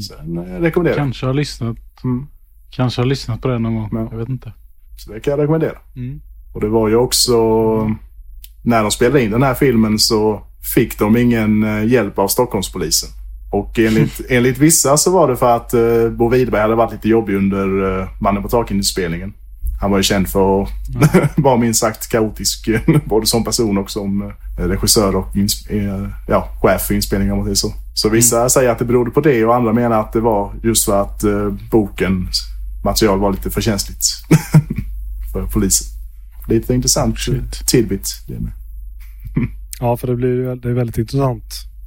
Så den eh, rekommenderar.
Kanske har lyssnat.
Mm.
Kanske har lyssnat på den någon gång.
Ja.
Jag vet inte.
Så det kan jag rekommendera.
Mm.
Och det var ju också, när de spelade in den här filmen så fick de ingen eh, hjälp av Stockholmspolisen. Och enligt, enligt vissa så var det för att uh, Bo Widerberg hade varit lite jobbig under uh, Mannen på taket-inspelningen. Han var ju känd för att vara minst sagt kaotisk. både som person och som eh, regissör och eh, ja, chef för inspelningen om man säger så. Så vissa säger att det berodde på det och andra menar att det var just för att eh, bokens material var lite för känsligt för polisen. Lite intressant
Shit.
tidbit. Det med.
Ja, för det, blir, det är väldigt intressant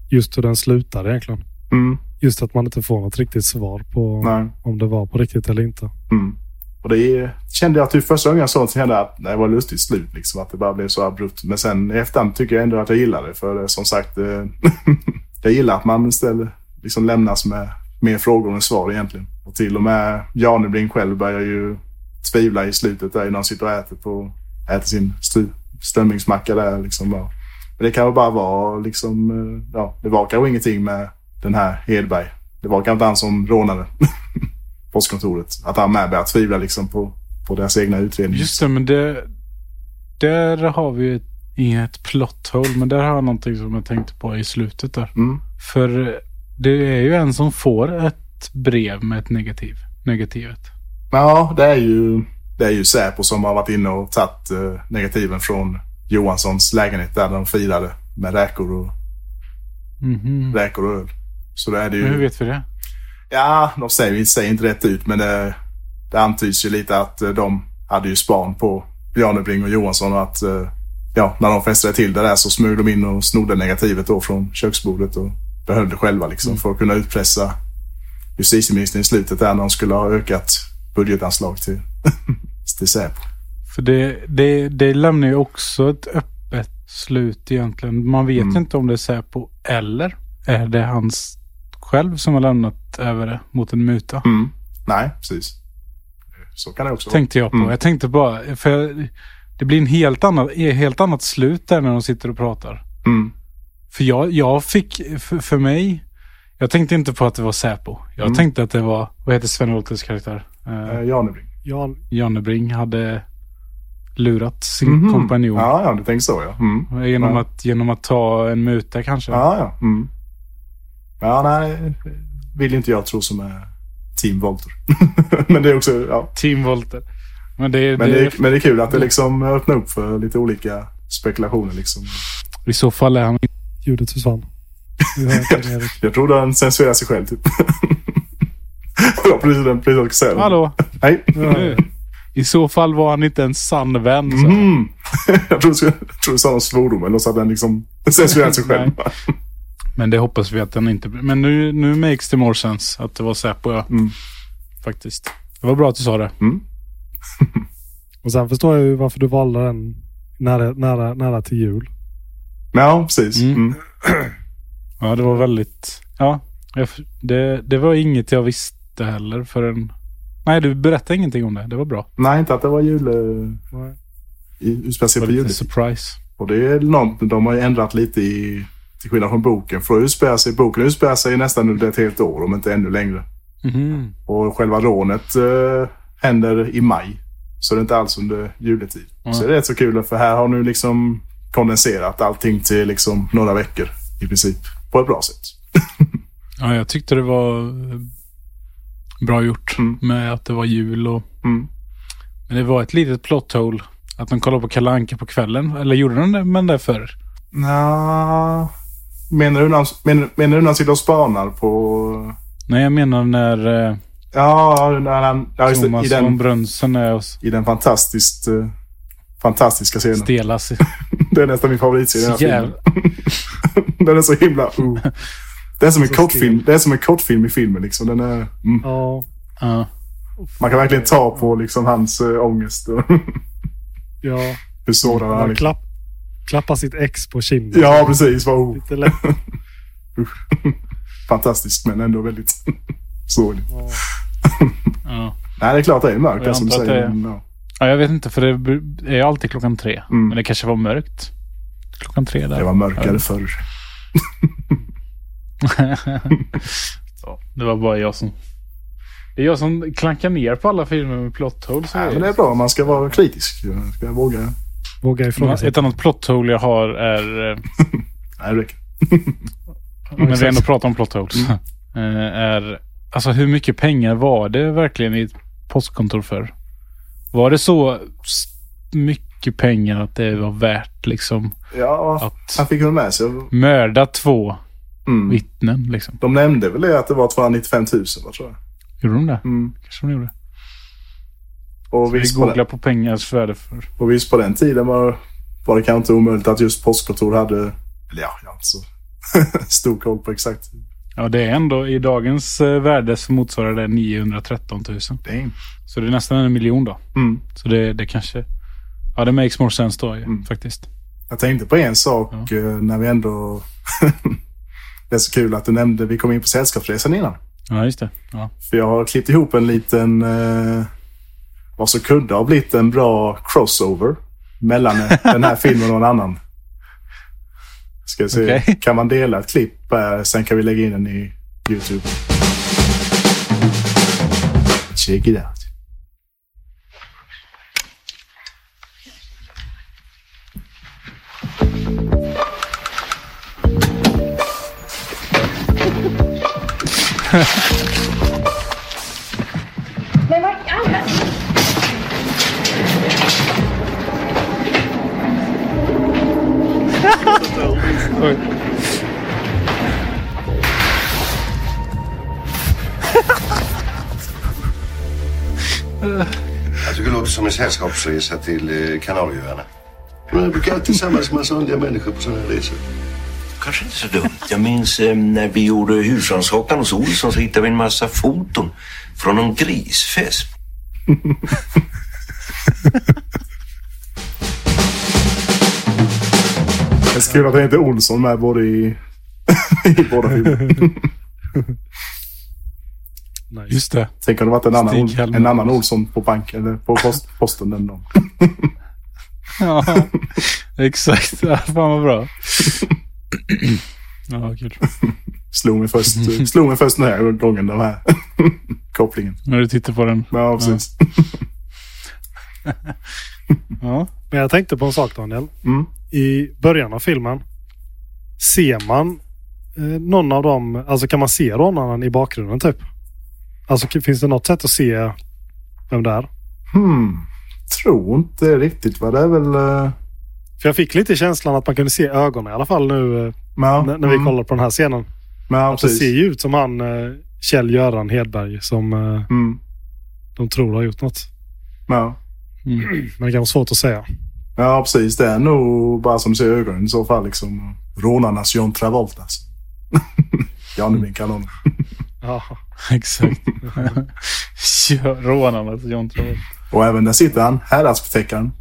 just hur den slutar egentligen.
Mm,
Just att man inte får något riktigt svar på
nej.
om det var på riktigt eller inte.
Mm. Och det kände jag typ första gången jag såg det så kände jag att det var ett lustigt slut. Liksom, att det bara blev så abrupt. Men sen i efterhand tycker jag ändå att jag gillar det. För som sagt, eh, jag gillar att man istället liksom lämnas med mer frågor än svar egentligen. Och till och med Janebring själv börjar ju tvivla i slutet där när han sitter och äter, på, äter sin strömmingsmacka där. Liksom. Men det kan väl bara vara liksom, eh, ja, det var kanske ingenting med den här Hedberg. Det var kanske inte han som rånade postkontoret. Att han med började tvivla liksom på, på deras egna utredning.
Just det, men det... Där har vi ett, inget plot hole, men där har jag någonting som jag tänkte på i slutet där.
Mm.
För det är ju en som får ett brev med ett negativ. Negativet.
Ja, det är ju, det är ju Säpo som har varit inne och tagit eh, negativen från Johanssons lägenhet där de firade med räkor och,
Mhm.
räkor och öl. Så det är det ju.
Men hur vet vi det?
Ja, de säger, säger inte rätt ut, men det, det antyds ju lite att eh, de hade ju span på Janebring och Johansson och att eh, ja, när de fästade till det där så smög de in och snodde negativet då från köksbordet och behöll det själva liksom för att kunna utpressa justitieministern i slutet där när de skulle ha ökat budgetanslag till, till Säpo.
För det, det, det lämnar ju också ett öppet slut egentligen. Man vet
Mm.
inte om det är Säpo eller är det hans själv som har lämnat över det mot en muta.
Mm. Nej, precis. Så kan det också
Tänkte jag på.
Mm.
Jag tänkte bara, för jag, det blir en helt annat, ett helt annat slut där när de sitter och pratar.
vara. Mm.
För jag, jag fick, för, för mig, jag tänkte inte på att det var Säpo. Jag
Mm.
tänkte att det var, vad heter Sven Wolters karaktär?
Eh,
Uh,
Janebring.
Ja,
Jannebring hade lurat sin
Mhm.
kompanjon.
Ja, ja, du tänker så ja. Mm.
Genom,
Ja.
att, genom att ta en muta kanske.
Ja, ja. Ja, nej. Vill inte jag tro som är Team Volter. men det är också, ja.
Team Volter. Men det,
Men
det,
det, är, men det är kul att det liksom öppnar upp för lite olika spekulationer liksom.
i så fall är han
ljudet försvann.
Jag tror den censurerar sig själv typ. det var precis vad jag skulle säga.
Hallå?
Hej.
I så fall var han inte en sann vän. Så.
Mm. jag tror du sa någon svordom eller så att den liksom censurerar sig själv.
Men det hoppas vi att den inte blir. Men nu, nu makes det more sense att det var Säpo ja.
Mm.
Faktiskt. Det var bra att du sa det.
Mm.
Och sen förstår jag ju varför du valde den nära, nära, nära till jul.
Ja, precis.
Mm.
Mm.
Ja, det var väldigt... Ja, det, det var inget jag visste heller förrän... Nej, du berättade ingenting om det. Det var bra.
Nej, inte att det var jul... eh,
Nej.
var lite
juletid.
surprise.
Och det är något de har ju ändrat lite i, till skillnad från boken. För att utspela sig, boken utspelar sig nästan under ett helt år, om inte ännu längre.
Mhm.
Och själva rånet eh, händer i maj. Så det är inte alls under juletid.
Mm.
Så det är rätt så kul, för här har nu liksom kondenserat allting till liksom några veckor i princip. På ett bra sätt.
Ja, jag tyckte det var eh, bra gjort
Mm.
med att det var jul och...
Mm.
Men det var ett litet plot hole. Att de kollade på Kalle Anka på kvällen. Eller gjorde de det med det förr?
Nja, menar du när menar, menar du när han sitter och spanar på...
Nej, jag menar när eh,
Ja, när han, ja just det,
Thomas
i den,
Brunsen är och
i den fantastiskt, eh, fantastiska scenen.
stelas.
Det är nästan min favoritscen i den här filmen. Den är så himla... Uh. Det är som en
Så
kortfilm. Det är som en kortfilm i filmen liksom. Den är, mm.
Ja,
Ja.
Man kan verkligen ta på liksom hans äh, ångest
ja.
hur sårad han är. Liksom.
klapp, klappar sitt ex på kinden.
Ja, precis. Vad oh,
Lite lätt.
fantastiskt, men ändå väldigt sorgligt.
Ja.
Ja.
Nej, det är klart det är mörkt.
Jag
som du säger.
det är-
men, ja.
ja, jag vet inte för det är alltid klockan tre.
Mm.
Men det kanske var mörkt. Klockan tre där.
Det var mörkare förr.
Ja, det var bara jag som... Det är jag som klankar ner på alla filmer med plot holes.
Nej, men det är bra. Man ska vara kritisk. Jag ska våga.
Våga ifrågasätta.
Ett annat plot hole jag har är... eh,
Nej, det räcker.
när vi ändå pratar om plot holes. eh, är... Alltså hur mycket pengar var det verkligen i ett postkontor för? Var det så mycket pengar att det var värt liksom
Ja,
att
han fick väl med sig.
mörda två
Mm.
vittnen liksom?
De nämnde väl det att det var 295 000, vad tror jag.
Gjorde de det?
Mm.
Kanske de gjorde.
Och
Vi
på
googlar
den,
på pengars värde för...
och visst på den tiden var, var det kanske inte omöjligt att just postkontor hade, eller ja, jag har inte så stor koll på exakt.
Ja, det är ändå i dagens eh, värde så motsvarar det 913 000.
Damn.
Så det är nästan en miljon då.
Mm.
Så det, det kanske... Ja, det makes more sense då
Mm.
faktiskt.
Jag tänkte på en sak eh, när vi ändå... det är så kul att du nämnde, vi kom in på Sällskapsresan innan.
Ja, just det. Ja.
För jag har klippt ihop en liten, eh, vad som kunde ha blivit en bra crossover mellan den här filmen och en annan. Ska se,
Okej.
kan man dela ett klipp eh, sen kan vi lägga in den i YouTube. Check it out.
Oj.
Jag tycker det låter som en sällskapsresa till eh, Kanarieöarna. Men jag brukar alltid tillsammans med massa underliga människor på sådana här resor.
Kanske inte så dumt. Jag minns eh, när vi gjorde husrannsakan hos Olsson så hittade vi en massa foton från någon grisfest.
Så kul att det heter Olsson med både i, i båda filmerna.
Nice.
Just det.
Tänk om det varit en annan, Ol- en annan Olsson på banken eller på post, posten den dagen.
Ja, exakt. Ja, fan vad bra. Ja, kul.
Slog mig först, slog mig först den här gången, den här kopplingen.
När du tittar på den.
Ja, precis.
Ja.
Men jag tänkte på en sak Daniel.
Mm.
I början av filmen ser man eh, någon av dem, alltså kan man se rånaren i bakgrunden typ? Alltså finns det något sätt att se vem det är?
Hmm. Tror inte riktigt vad det är väl... eh,
För jag fick lite känslan att man kunde se ögonen i alla fall nu eh,
Ja,
när, när vi
mm.
kollar på den här scenen.
Ja,
Att det ser ju ut som han eh, Kjell-Göran Hedberg som eh,
Mm.
de tror har gjort något.
Ja.
Mm.
Men det kan vara svårt att säga.
ja, precis. Det är nog bara som ser ögonen i så fall. Liksom, rånarnas John Travolta. Alltså. Janne min kanon.
Ja.
Exakt. rånarnas John Travolta.
Och även där sitter han, häradsbetäckaren.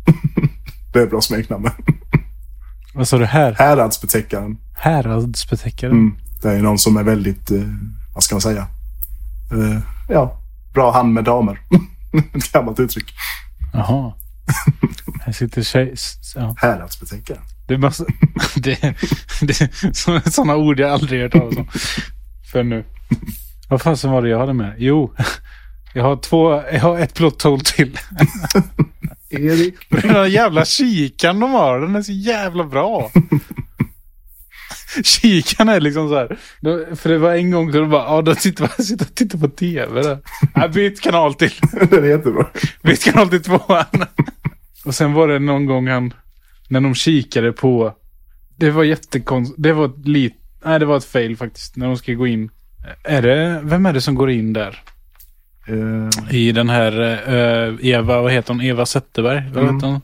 det är bra smeknamn.
Vad sa du här?
Häradsbetäckaren.
Häradsbetäckare?
Mm. Det är någon som är väldigt, eh, vad ska man säga? Eh, ja, bra hand med damer. Ett gammalt uttryck.
Jaha. Här sitter tjej... Ja.
Häradsbetäckaren.
Det måste... det, det, sådana ord jag aldrig hört talas om. För nu. Vad fasen var det jag hade med? Jo. Jag har två... Jag har ett plot hole till.
Erik.
Den där jävla kikan de har, den är så jävla bra. Kikan är liksom så här. då- För det var en gång så det bara, ja, då sitter man sitter och tittar på tv där. Ja, byt kanal till.
Den är jättebra.
Byt kanal till tvåan. Och sen var det någon gång han, när de kikade på, det var jättekonstigt, det var ett lit, nej det var ett fail faktiskt, när de ska gå in. Är det, vem är det som går in där?
Eh,
I den här eh, Eva, vad heter hon? Eva Zetterberg? Vad
Mm.
heter hon?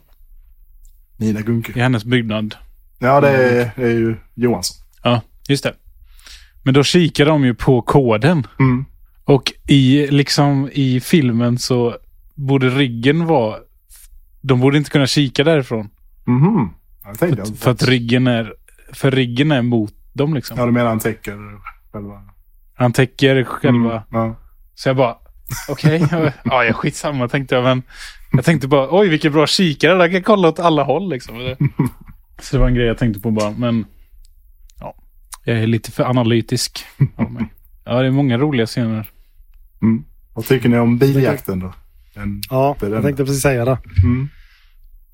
Nina Gunke.
I hennes byggnad.
Ja, det är, det är ju Johansson.
Ja, just det. Men då kikar de ju på koden.
Mm.
Och i, liksom, i filmen så borde ryggen vara... De borde inte kunna kika därifrån.
Mhm. Ja, det tänkte jag
För, för att ryggen är, för ryggen är mot dem liksom.
Ja, du menar han täcker själva...
Han täcker själva.
Mm, ja.
Så jag bara, okej. ja, jag skitsamma tänkte jag. Men jag tänkte bara, oj vilken bra kikare. Där kan jag kolla åt alla håll liksom. Det- Så det var en grej jag tänkte på bara. Men ja, jag är lite för analytisk av mig. Ja, det är många roliga scener.
Mm. Vad tycker ni om biljakten då? Den,
Ja,
den.
jag tänkte precis säga det.
mm.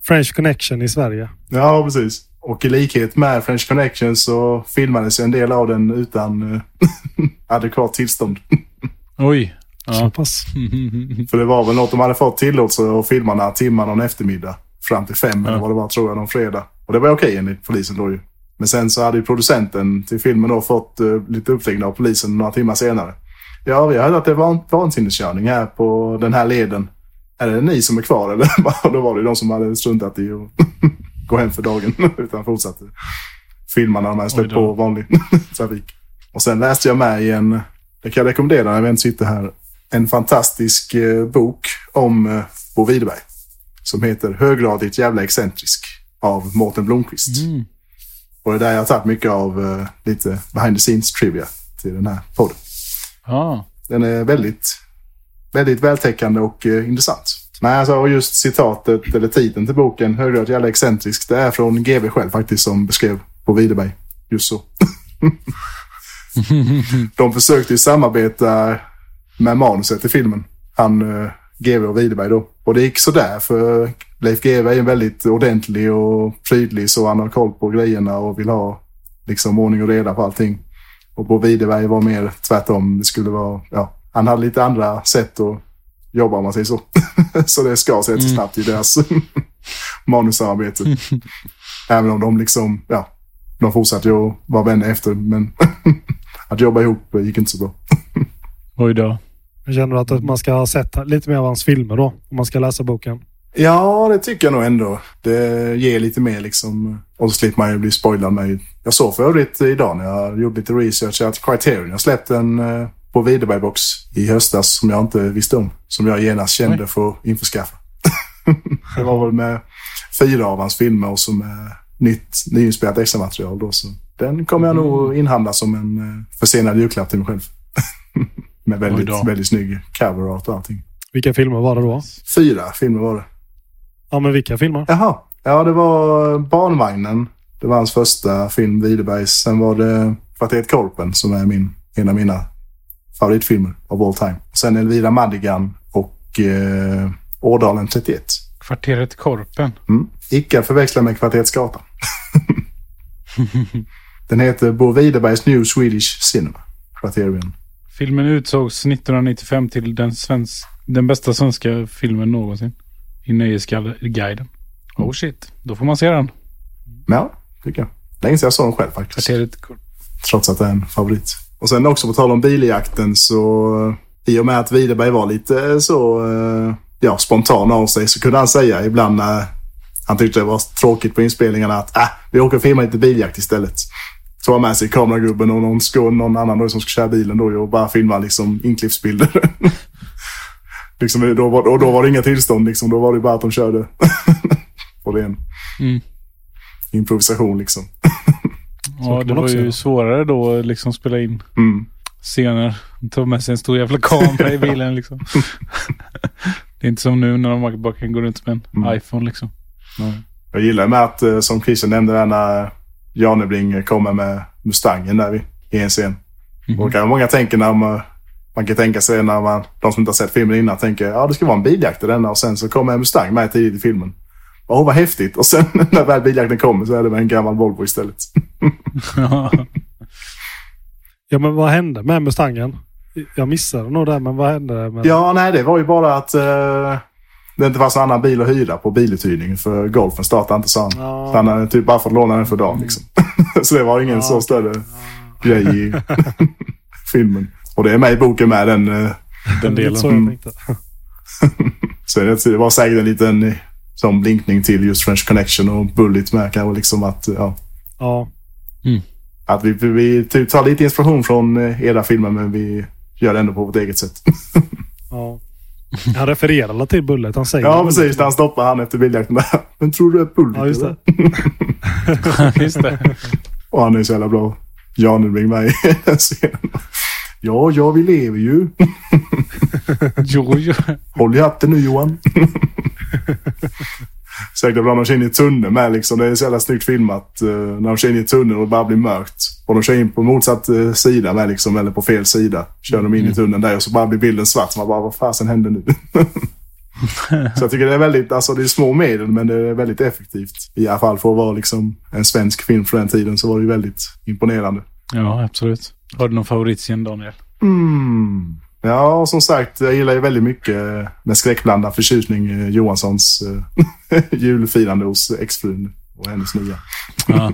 French Connection i Sverige.
Ja, precis. Och i likhet med French Connection så filmades en del av den utan eh, adekvat tillstånd.
Oj.
Så pass.
För det var väl något de hade fått tillåtelse att filma några timmar någon eftermiddag. Fram till fem eller vad det var tror jag, någon fredag. Och det var okej enligt polisen då ju. Men sen så hade ju producenten till filmen då fått uh, lite uppringning av polisen några timmar senare. Ja, vi har hört att det var en vansinneskörning här på den här leden. Är det ni som är kvar eller? Och då var det ju de som hade struntat i att gå hem för dagen. Utan fortsatte filma när de hade släppt på vanlig trafik. Och sen läste jag med i en, det kan jag rekommendera när vi inte sitter här, en fantastisk eh, bok om eh, Bo Widerberg. Som heter Höggradigt jävla excentrisk av Mårten Blomqvist. Och det är där jag har tagit mycket av eh, lite behind the scenes trivia till den här podden.
Ja.
Den är väldigt, väldigt vältäckande och eh, intressant. Men alltså och just citatet, eller titeln till boken, Höggradigt jävla excentrisk, det är från GB själv faktiskt som beskrev Bo Widerberg. Just så. De försökte ju samarbeta med manuset i filmen. Han, eh, GW och Widerberg då. Och det gick sådär för Leif GW är en väldigt ordentlig och prydlig så han har koll på grejerna och vill ha liksom ordning och reda på allting. Och Bo Widerberg var mer tvärtom. Det skulle vara, ja, han hade lite andra sätt att jobba om man säger så. så det skar sig så snabbt i deras manussamarbete. Även om de liksom, ja, de fortsatte ju att vara vänner efter men att jobba ihop gick inte så bra.
Oj då.
Jag känner att man ska ha sett lite mer av hans filmer då. Om man ska läsa boken.
Ja, det tycker jag nog ändå. Det ger lite mer liksom. Och så slipper man ju bli spoilad med. Jag såg för övrigt idag när jag gjorde lite research att Criterion har släppt en eh, på Widerberg-box i höstas som jag inte visste om. Som jag genast kände för att införskaffa. det var väl med fyra av hans filmer och som nytt, nyinspelat extra material då. Så den kommer jag nog inhandla som en eh, försenad julklapp till mig själv. med väldigt, väldigt snygg cover och allting.
Vilka filmer var det då?
Fyra filmer var det.
Ja, men vilka filmer?
Jaha. Ja, det var Barnvagnen. Det var hans första film, Widerbergs. Sen var det Kvarteret Korpen som är min, en av mina favoritfilmer of all time. Sen Elvira Madigan och eh, Ådalen 31.
Kvarteret Korpen.
Mm. Icke förväxla med Kvartersgatan. Den heter Bo Widerbergs New Swedish Cinema. Criterion.
Filmen utsågs 1995 till den, svensk, den bästa svenska filmen någonsin. I Nöjesguiden. Oh shit. Då får man se den.
Ja, tycker jag. Länge sedan jag såg den själv faktiskt.
Kvarteret Korpen.
Trots att det är en favorit. Och sen också på tal om biljakten så i och med att Widerberg var lite så eh, ja, spontan av sig så kunde han säga ibland när han tyckte det var tråkigt på inspelningarna att äh, vi åker och filmar lite biljakt istället. Tog han med sig kameragubben och någon, skål, någon annan då som ska köra bilen då och bara filma liksom inklippsbilder. liksom, då var, och då var det inga tillstånd liksom. Då var det bara att de körde på ren
Mm.
improvisation liksom.
Ja, det var ju
göra.
svårare då att liksom spela in
Mm.
scener. Ta med sig en stor jävla kamera i bilen liksom. det är inte som nu när de bara kan gå runt med en
Mm.
iPhone liksom.
Jag gillar med att, eh, som Christian nämnde när Janebring kommer med Mustangen där vid, i en scen. Och kan många tänker när man, man kan tänka sig när man, de som inte har sett filmen innan tänker ja det ska vara en biljakt i denna och sen så kommer en Mustang med tidigt i filmen. Åh vad häftigt och sen när väl biljakten kommer så är det med en gammal Volvo istället.
Ja, men vad hände med Mustangen? Jag missade nog det, men vad hände med
Ja, nej det var ju bara att eh, det inte fanns någon annan bil att hyra på biluthyrning för Golfen startade inte sa han.
Ja.
Så han hade typ bara fått låna den för dagen liksom. så det var ingen
Ja.
så större grej i filmen. Och det är med i boken med den. eh,
Den delen.
Så jag
Mm.
tänkte.
Så det det var säkert en liten eh, som blinkning till just French Connection och Bullet med kanske liksom att, ja,
Ja.
att vi, vi typ tar lite inspiration från eh, era filmer men vi gör det ändå på vårt eget sätt.
ja. Han refererar till Bullet. Han säger
ja, precis. Han stoppar han efter biljakten. Men tror du det är Bullet?
Ja, just det.
Just det.
Och han är så jävla bra. Janebring med i scenen. Ja, ja, vi lever ju.
Jo, jo.
Håll i hatten nu Johan. Säkert ibland de kör in i tunneln med liksom. Det är så jävla snyggt filmat. eh, när de kör in i tunneln och det bara blir mörkt. Och de kör in på motsatt eh, sida med liksom. Eller på fel sida. Kör de in i tunneln där och så bara blir bilden svart. Så man bara, vad fasen händer nu? så jag tycker det är väldigt, alltså det är små medel men det är väldigt effektivt. I alla fall för att vara liksom en svensk film för den tiden så var det ju väldigt imponerande.
Ja, absolut. Har du någon favoritscen Daniel?
Mm. Ja, som sagt, jag gillar ju väldigt mycket med skräckblandad förtjusning eh, Johanssons eh, julfirande hos exfrun och hennes nya.
Ja.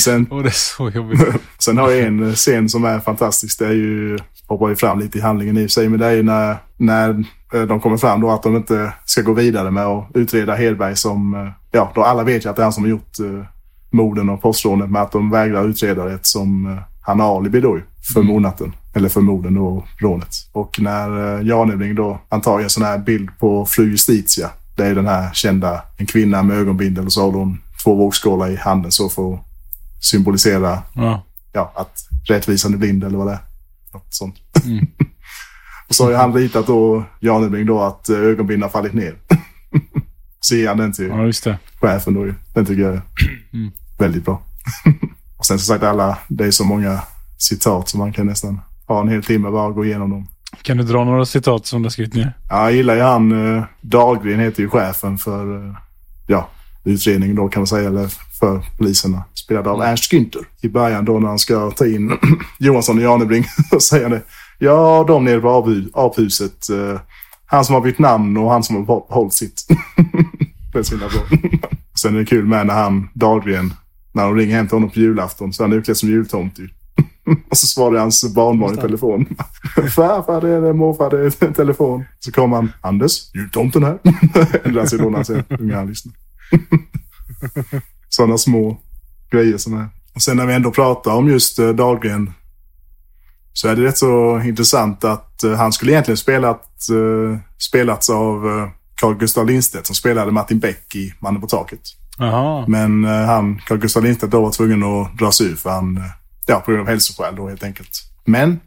Sen,
Åh, det är så jobbigt.
sen har jag en scen som är fantastisk. Det är ju, hoppar ju fram lite i handlingen i och sig, men det är ju när, när eh, de kommer fram då att de inte ska gå vidare med att utreda Hedberg som, eh, ja, då alla vet ju att det är han som har gjort eh, morden och postrånet, men att de vägrar utreda det som eh, han har alibi då för mordnatten. Eller för morden och rånet. Och när eh, Janebring då, ju en sån här bild på fru Justitia. Det är den här kända, en kvinna med ögonbindel och så har hon två vågskålar i handen så för att symbolisera
Ja.
ja, att rättvisan är blind eller vad det är. Något sånt.
Mm.
och så har ju han ritat då, Janebring då, att eh, ögonbindeln har fallit ner. så ger han den till
ja,
chefen då ju. Den tycker jag är
Mm.
Väldigt bra. och sen som sagt alla, det är så många citat som man kan nästan ha en hel timme bara gå igenom dem.
Kan du dra några citat som du har skrivit ner?
Ja, jag gillar ju han, eh, Dahlgren heter ju chefen för, eh, ja, utredningen då kan man säga, eller för poliserna. Spelad av Ernst Günther. I början då när han ska ta in Johansson och Janebring, så säger han det. Ja, de nere på aphuset. Eh, han som har bytt namn och han som har hå- hållit sitt. det är så himla bra. Och Sen är det kul med när han, Dahlgren, när de ringer hem till honom på julafton så är han utklädd som jultomte. ju. och så svarar hans barnbarn i telefon. Farfar, det är det, morfar, det är telefon. Så kommer han. Anders, jultomten här. Ändrar sig då när han ser unga han lyssnar. Sådana små grejer som är. Och sen när vi ändå pratar om just eh, Dahlgren så är det rätt så intressant att eh, han skulle egentligen spelat, eh, spelats av Carl Gustaf Lindstedt som spelade Martin Beck i Mannen på taket.
Jaha.
Men eh, han, Carl Gustaf Lindstedt då var tvungen att dra sig ur för han, eh, ja, på grund av hälsoskäl då helt enkelt. Men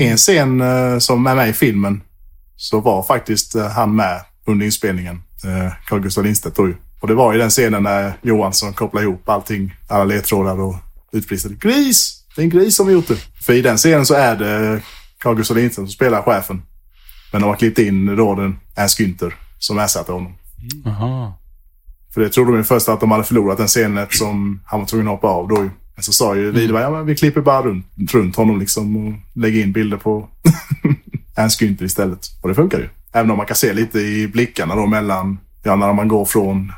en scen eh, som är med i filmen så var faktiskt han med under inspelningen. Carl Gustaf Lindstedt då ju. Och det var ju den scenen när Johansson kopplade ihop allting, alla ledtrådar och utbristade gris! Det är en gris som har gjort det. För i den scenen så är det Carl Gustaf Lindstedt som spelar chefen. Men de har klippt in då den Ernst Günther som ersatte honom.
Jaha.
För det trodde de ju först att de hade förlorat den scenen eftersom han var tvungen att hoppa av då. Men så sa ju Widerberg, ja men vi klipper bara runt, runt honom liksom och lägger in bilder på Ernst Günther istället. Och det funkar ju. Även om man kan se lite i blickarna då mellan, ja när man går från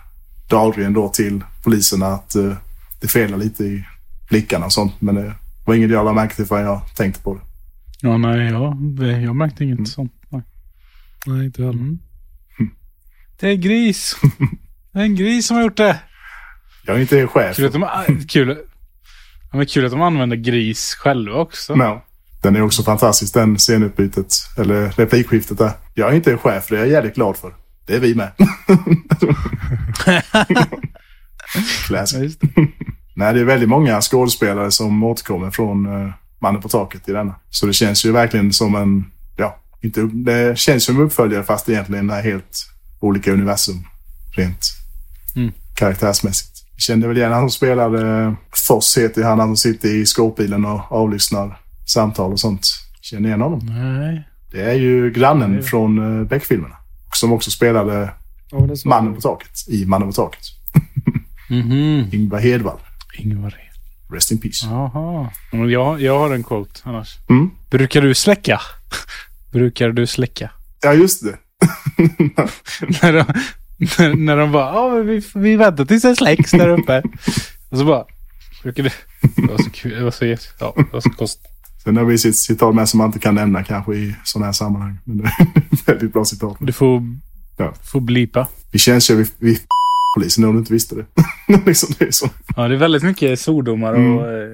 Dahlgren då till poliserna att eh, det felar lite i blickarna och sånt. Men det var inget jag lade märke till förrän jag tänkte på det.
Ja, nej, ja, det, jag märkte inget sånt. Nej.
Nej, inte heller.
Mm. Det är gris. Det är en gris som har gjort det.
Jag är inte chef.
Kul att de, kul, ja, men kul att de använder gris själva också.
Men, den är också fantastisk den scenutbytet, eller replikskiftet där. Jag är inte chef, det är jag jävligt glad för. Det är vi med. Classic. Nej, det är väldigt många skådespelare som återkommer från uh, Mannen på taket i denna. Så det känns ju verkligen som en, ja, inte, det känns som en uppföljare fast egentligen är helt olika universum rent
Mm.
karaktärsmässigt. Jag kände väl igen han som spelade uh, Foss heter han, han som sitter i skåpbilen och avlyssnar samtal och sånt. Känner igen honom.
Nej.
Det är ju grannen
Nej.
från uh, Beck-filmerna. Som också spelade
så.
Mannen på taket i Mannen på taket.
Mhm.
Ingvar Hedvall.
Ingvar.
Rest in peace.
Jaha. Jag, jag har en quote annars.
Mm.
Brukar du släcka? Brukar du släcka?
Ja, just det.
när, de, när, när de bara, ja men vi, vi väntar tills det släcks där uppe. Och så bara, brukar. Det var så kul. Det var så, ja, det var så konstigt.
Sen har vi sitt citat med som man inte kan nämna kanske i sådana här sammanhang. Men det är väldigt bra citat.
Du får,
Ja.
får blipa.
Vi känns ju vid, vid polisen om du inte visste det. liksom det är så.
Ja, det är väldigt mycket svordomar och eh,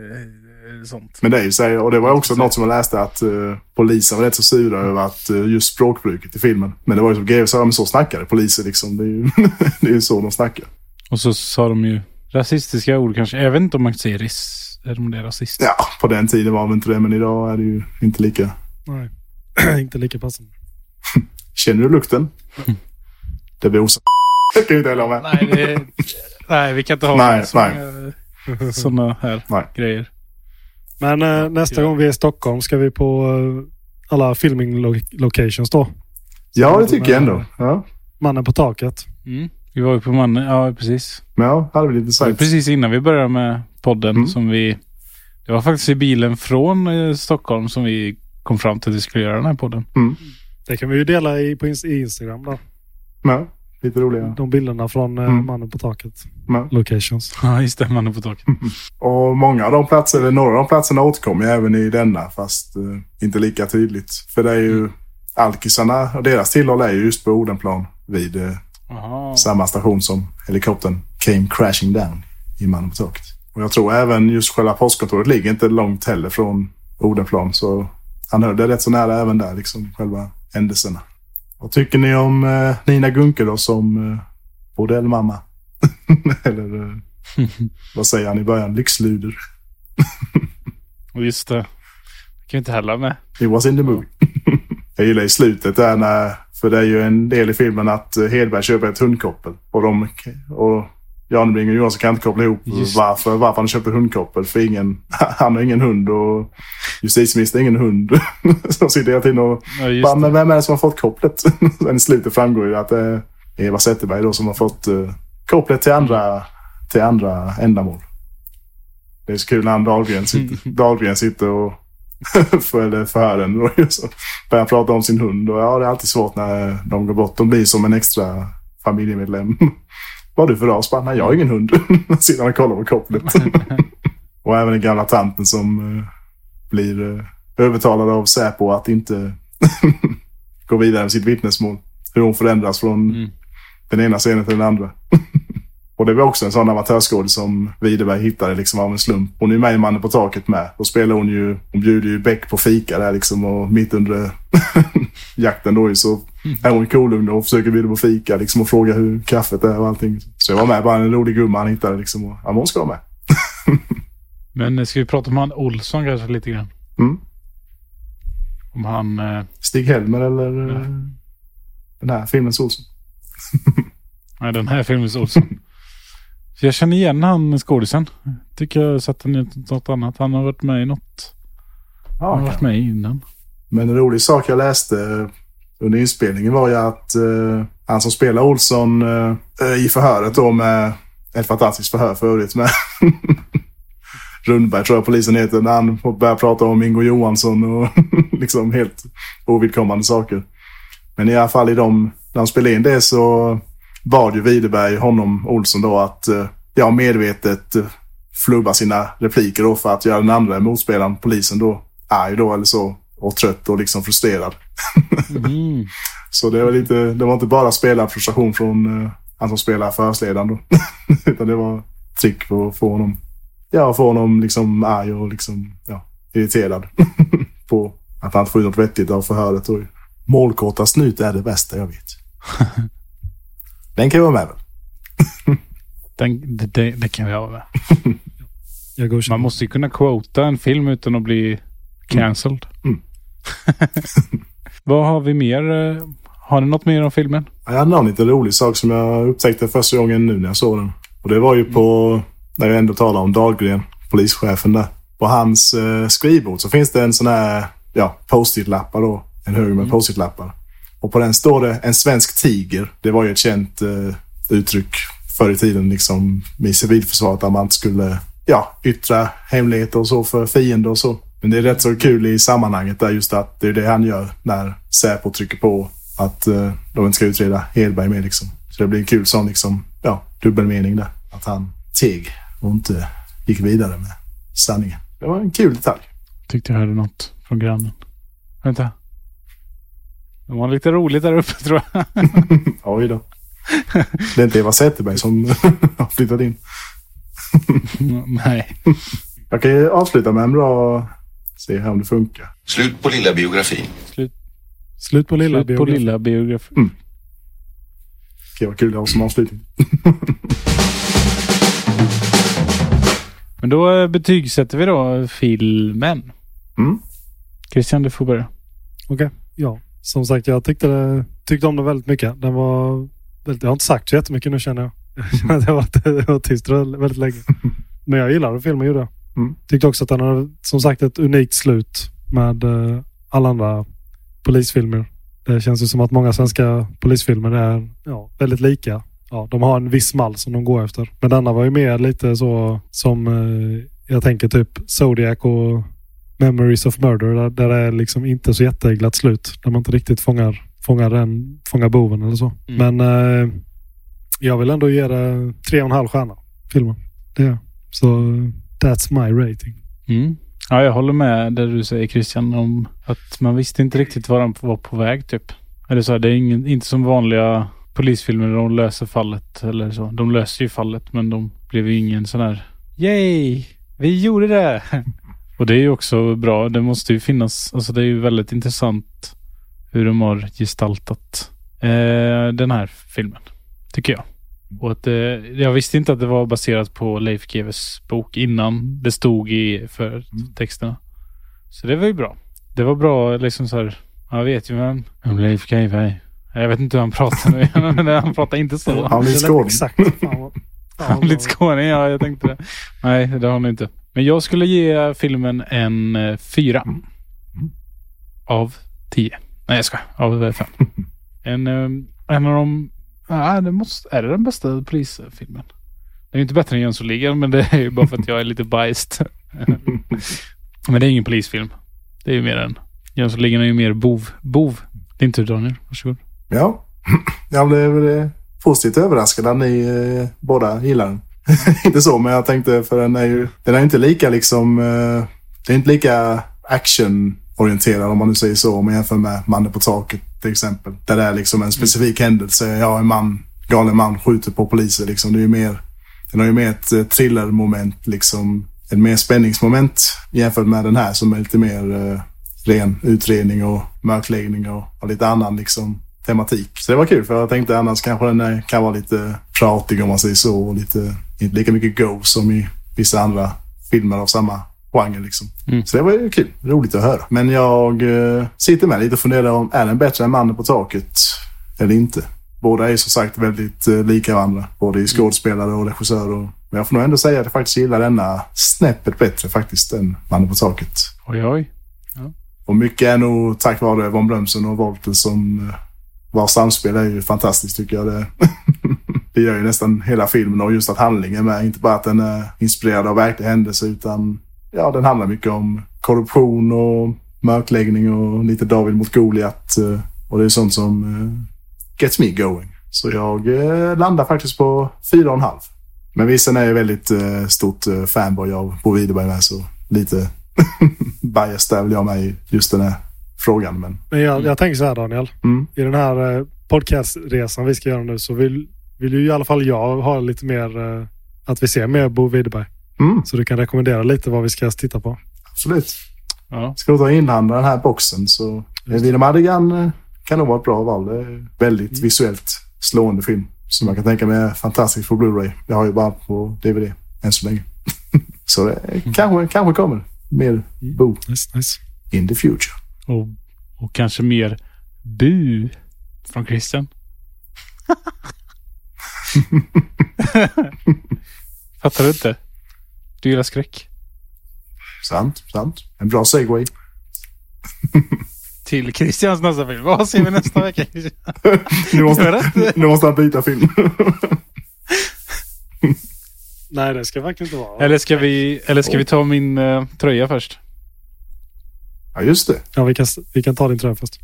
sånt.
Men det är ju så och det var också något som jag läste att uh, polisen var rätt så sura över att uh, just språkbruket i filmen. Men det var ju som GV sa, men så snackar poliser liksom. Det är ju, det är ju så de snackar.
Och så sa de ju rasistiska ord kanske. Jag vet inte om man säger ris... Eller om det är rasist.
Ja, på den tiden var det inte det, men idag är det ju inte lika.
Nej. inte lika passande.
Känner du lukten? Det blir osam... Det kan ju inte heller ha med.
Nej, det, nej, vi kan inte ha
Nej,
sådana här
Nej.
grejer.
Men eh, nästa gång vi är i Stockholm ska vi på eh, alla filming lo- locations då.
Ja, det tycker jag ändå. Ja.
Mannen på taket.
Mm. Vi var ju på mannen, ja precis.
Ja, hade vi lite
Det var
sagt.
precis innan vi började med podden
Mm.
som vi... Det var faktiskt i bilen från eh, Stockholm som vi kom fram till att vi skulle göra den här podden.
Det kan vi ju dela i, på i Instagram där.
Ja, lite roliga.
De bilderna från eh,
Mm.
mannen på taket.
Ja.
Locations.
Ja, just det. Mannen på taket.
Och många av de platserna, eller några av de platserna återkommer ju även i denna, fast eh, inte lika tydligt. För det är ju alkisarna och deras tillhåll är ju just på Odenplan vid eh, samma station som helikoptern came crashing down i Mannen på taket. Och jag tror även just själva postkontoret ligger inte långt heller från Odenplan. Så han höll det rätt så nära även där, liksom själva händelserna. Vad tycker ni om eh, Nina Gunke då som eh, bordellmamma? Eller eh, vad säger han i början? Lyxluder.
Just det. Det kan vi inte heller med.
It was in the movie. jag gillar i slutet där när, för det är ju en del i filmen att Hedberg köper ett hundkoppel. Och, de, och Janebring och Johansson kan inte koppla ihop
Just.
varför, varför han köper hundkoppel. För ingen, han har ingen hund och justitieministern har ingen hund. Som sitter hela tiden och
Ja,
bara, men vem är det som har fått kopplet? Sen i slutet framgår ju att det är Eva Zetterberg då som har fått uh, kopplet till andra, till andra ändamål. Det är så kul när han Dahlgren sitter, Dahlgren sitter och för, eller förhören och så börjar prata om sin hund. Och ja, det är alltid svårt när de går bort. De blir som en extra familjemedlem. Vad har du för ras? Nej, jag har ingen hund. Sitter han och kollar på kopplet. och även den gamla tanten som eh, blir eh, övertalad av Säpo att inte gå vidare med sitt vittnesmål. Hur hon förändras från
Mm.
den ena scenen till den andra. och det var också en sån amatörskådis som Widerberg hittade liksom av en slump. Hon är ju med i Mannen på taket med. Då spelar hon ju, hon bjuder ju Beck på fika där liksom och mitt under jakten då ju så är hon kolugn och försöker bjuda på fika liksom och fråga hur kaffet är och allting. Så jag var med, bara en rolig gumma han hittade liksom och ja, men hon ska vara med.
Men eh, ska vi prata om han Olsson kanske lite grann?
Mm.
Om han... Eh,
Stig Helmer eller eh, den här filmens Olsson.
nej, den här filmens Olsson. Jag känner igen han skådisen. Tycker jag sett den i något annat. Han har varit med i något. Han har
Ja,
varit med innan.
Men en rolig sak jag läste under inspelningen var ju att eh, han som spelar Olsson eh, i förhöret då med ett fantastiskt förhör för övrigt med Rundberg tror jag polisen heter, när han börjar prata om Ingo Johansson och liksom helt ovidkommande saker. Men i alla fall i de, när de spelade in det så bad ju Widerberg honom, Olsson då, att eh, ja, medvetet eh, flubba sina repliker då för att göra den andra motspelaren, polisen då, arg då eller så. Och trött och liksom frustrerad.
Mm.
Så det var, lite, det var inte bara spelarfrustration från eh, han som spelar förhörsledaren då. Utan det var trick på att få honom, ja, få honom liksom arg och liksom, ja, irriterad. på att han inte får ut något vettigt av förhöret. Och målkorta snut är det bästa jag vet. Den kan ju vara med väl?
Den, det, det, det kan vi ha med.
Jag.
Man måste ju kunna quota en film utan att bli cancelled.
Mm.
Vad har vi mer? Har ni något mer om filmen?
Jag hade någon liten rolig sak som jag upptäckte första gången nu när jag såg den. Och det var ju på, när jag ändå talar om Dahlgren, polischefen där. På hans eh, skrivbord så finns det en sån här, ja, post-it-lappar då. En hög med post-it-lappar. Och på den står det en svensk tiger. Det var ju ett känt eh, uttryck förr i tiden liksom i civilförsvaret där man inte skulle, ja, yttra hemligheter och så för fiender och så. Men det är rätt så kul i sammanhanget där just att det är det han gör när Säpo trycker på att eh, de inte ska utreda Hedberg mer liksom. Så det blir en kul sån liksom, ja, dubbelmening där. Att han teg och inte gick vidare med sanningen. Det var en kul detalj.
Tyckte jag hörde något från grannen. Vänta. De har lite roligt där uppe tror jag.
Oj då. Det är inte Eva Zetterberg som har flyttat in.
Nej.
Jag kan ju avsluta med en bra... Se här om det funkar.
Slut på lilla biografin.
Slut,
Slut på lilla
slut på
biografi.
lilla biografi.
Det var kul att ha som avslutning.
Men då eh, betygsätter vi då filmen.
Mm.
Christian, du får börja.
Okej, ja. Som sagt, jag tyckte, det, tyckte om den väldigt mycket. Den var väldigt, jag har inte sagt så jättemycket nu känner jag. Jag känner att jag har varit, tyst väldigt länge. Men jag gillade filmen, gjorde jag.
Mm.
Tyckte också att den hade, som sagt, ett unikt slut med eh, alla andra polisfilmer. Det känns ju som att många svenska polisfilmer är ja, väldigt lika. Ja, de har en viss mall som de går efter. Men denna var ju mer lite så som eh, jag tänker typ Zodiac och Memories of Murder där, där det är liksom inte så jätteglatt slut. Där man inte riktigt fångar, fångar, den, fångar boven eller så.
Mm.
Men eh, jag vill ändå ge det tre och en halv stjärna. Filmen. Det är. Så that's my rating.
Mm. Ja, jag håller med det du säger Christian om att man visste inte riktigt var de var på väg typ. Eller så här, det är ingen, inte som vanliga polisfilmer där de löser fallet eller så. De löser ju fallet men de blev ju ingen sån här Yay! Vi gjorde det! Och det är ju också bra. Det måste ju finnas, alltså det är ju väldigt intressant hur de har gestaltat eh, den här filmen. Tycker jag. Och att, eh, jag visste inte att det var baserat på Leif GWs bok innan det stod i för texterna. Så det var ju bra. Det var bra liksom så här. Jag vet ju vem Leif GW. Jag vet inte hur han pratar nu. men han pratar inte så.
Han blir skåning.
Exakt.
Han
bra.
skåning, ja jag tänkte det. Nej, det har han inte. Men jag skulle ge filmen en eh, fyra. Av tio. Nej jag ska. Av fem. En, eh, en av de... Ja, det måste, är det den bästa polisfilmen? Det är ju inte bättre än Jönssonligan men det är ju bara för att jag är lite biased. men det är ingen polisfilm. Det är ju mer en... Jönssonligan är ju mer bov. Bov. Din tur Daniel. Varsågod.
Ja, jag blev eh, positivt överraskad att ni eh, båda gillar den. inte så, men jag tänkte för den är ju den är inte lika liksom, eh, det är inte lika actionorienterad om man nu säger så, om man jämför med Mannen på taket till exempel. Där det är liksom en specifik händelse. Ja, en man, galen man skjuter på poliser liksom. Det är ju mer, den har ju mer ett thrillermoment liksom. En mer spänningsmoment jämfört med den här som är lite mer eh, ren utredning och mörkläggning och, och lite annan liksom tematik. Så det var kul för jag tänkte annars kanske den är, kan vara lite pratig om man säger så och lite, inte lika mycket go som i vissa andra filmer av samma genre liksom. Så det var ju kul. Roligt att höra. Men jag eh, sitter med lite och funderar om är den bättre än Mannen på taket eller inte? Båda är som sagt väldigt eh, lika varandra. Både i skådespelare och regissör. Och, men jag får nog ändå säga att jag faktiskt gillar denna snäppet bättre faktiskt än Mannen på taket.
Oj oj.
Och mycket är nog tack vare Von Brömsen och Wolter som eh, vars samspel är ju fantastiskt tycker jag. Det, det gör ju nästan hela filmen och just att handlingen med. Inte bara att den är inspirerad av verkliga händelser utan ja, den handlar mycket om korruption och mörkläggning och lite David mot Goliat. eh, Och det är sånt som eh, gets me going. Så jag eh, landar faktiskt på fyra och en halv. Men visst, sen är jag väldigt stort fanboy av Bo Widerberg med så lite bias där vill jag med i just den här frågan. Men
Men jag, jag tänker så här Daniel.
mm,
I den här podcastresan vi ska göra nu så vill, vill ju i alla fall jag ha lite mer, att vi ser mer Bo Widerberg.
Mm,
Så du kan rekommendera lite vad vi ska titta på.
absolut.
Ja.
Ska du ta inhandla den här boxen så eh, Wilhelm Adigan eh, kan nog vara ett bra val. Det är väldigt visuellt slående film. Som jag kan tänka mig är fantastisk på Blu-ray. Jag har ju bara på DVD än så länge. så det kanske, kanske kommer mer Bo
Nice, nice.
in the future.
Och, och kanske mer bu från Christian. Fattar du inte? Du gillar skräck.
Sant, sant. En bra segway.
Till Christians nästa film. Vad ser vi nästa vecka?
Nu måste, nu måste han byta film.
Nej, det ska verkligen inte vara.
eller ska vi, eller ska vi ta min eh, tröja först?
ja, just det.
Ja, vi kan, vi kan ta din tröja först.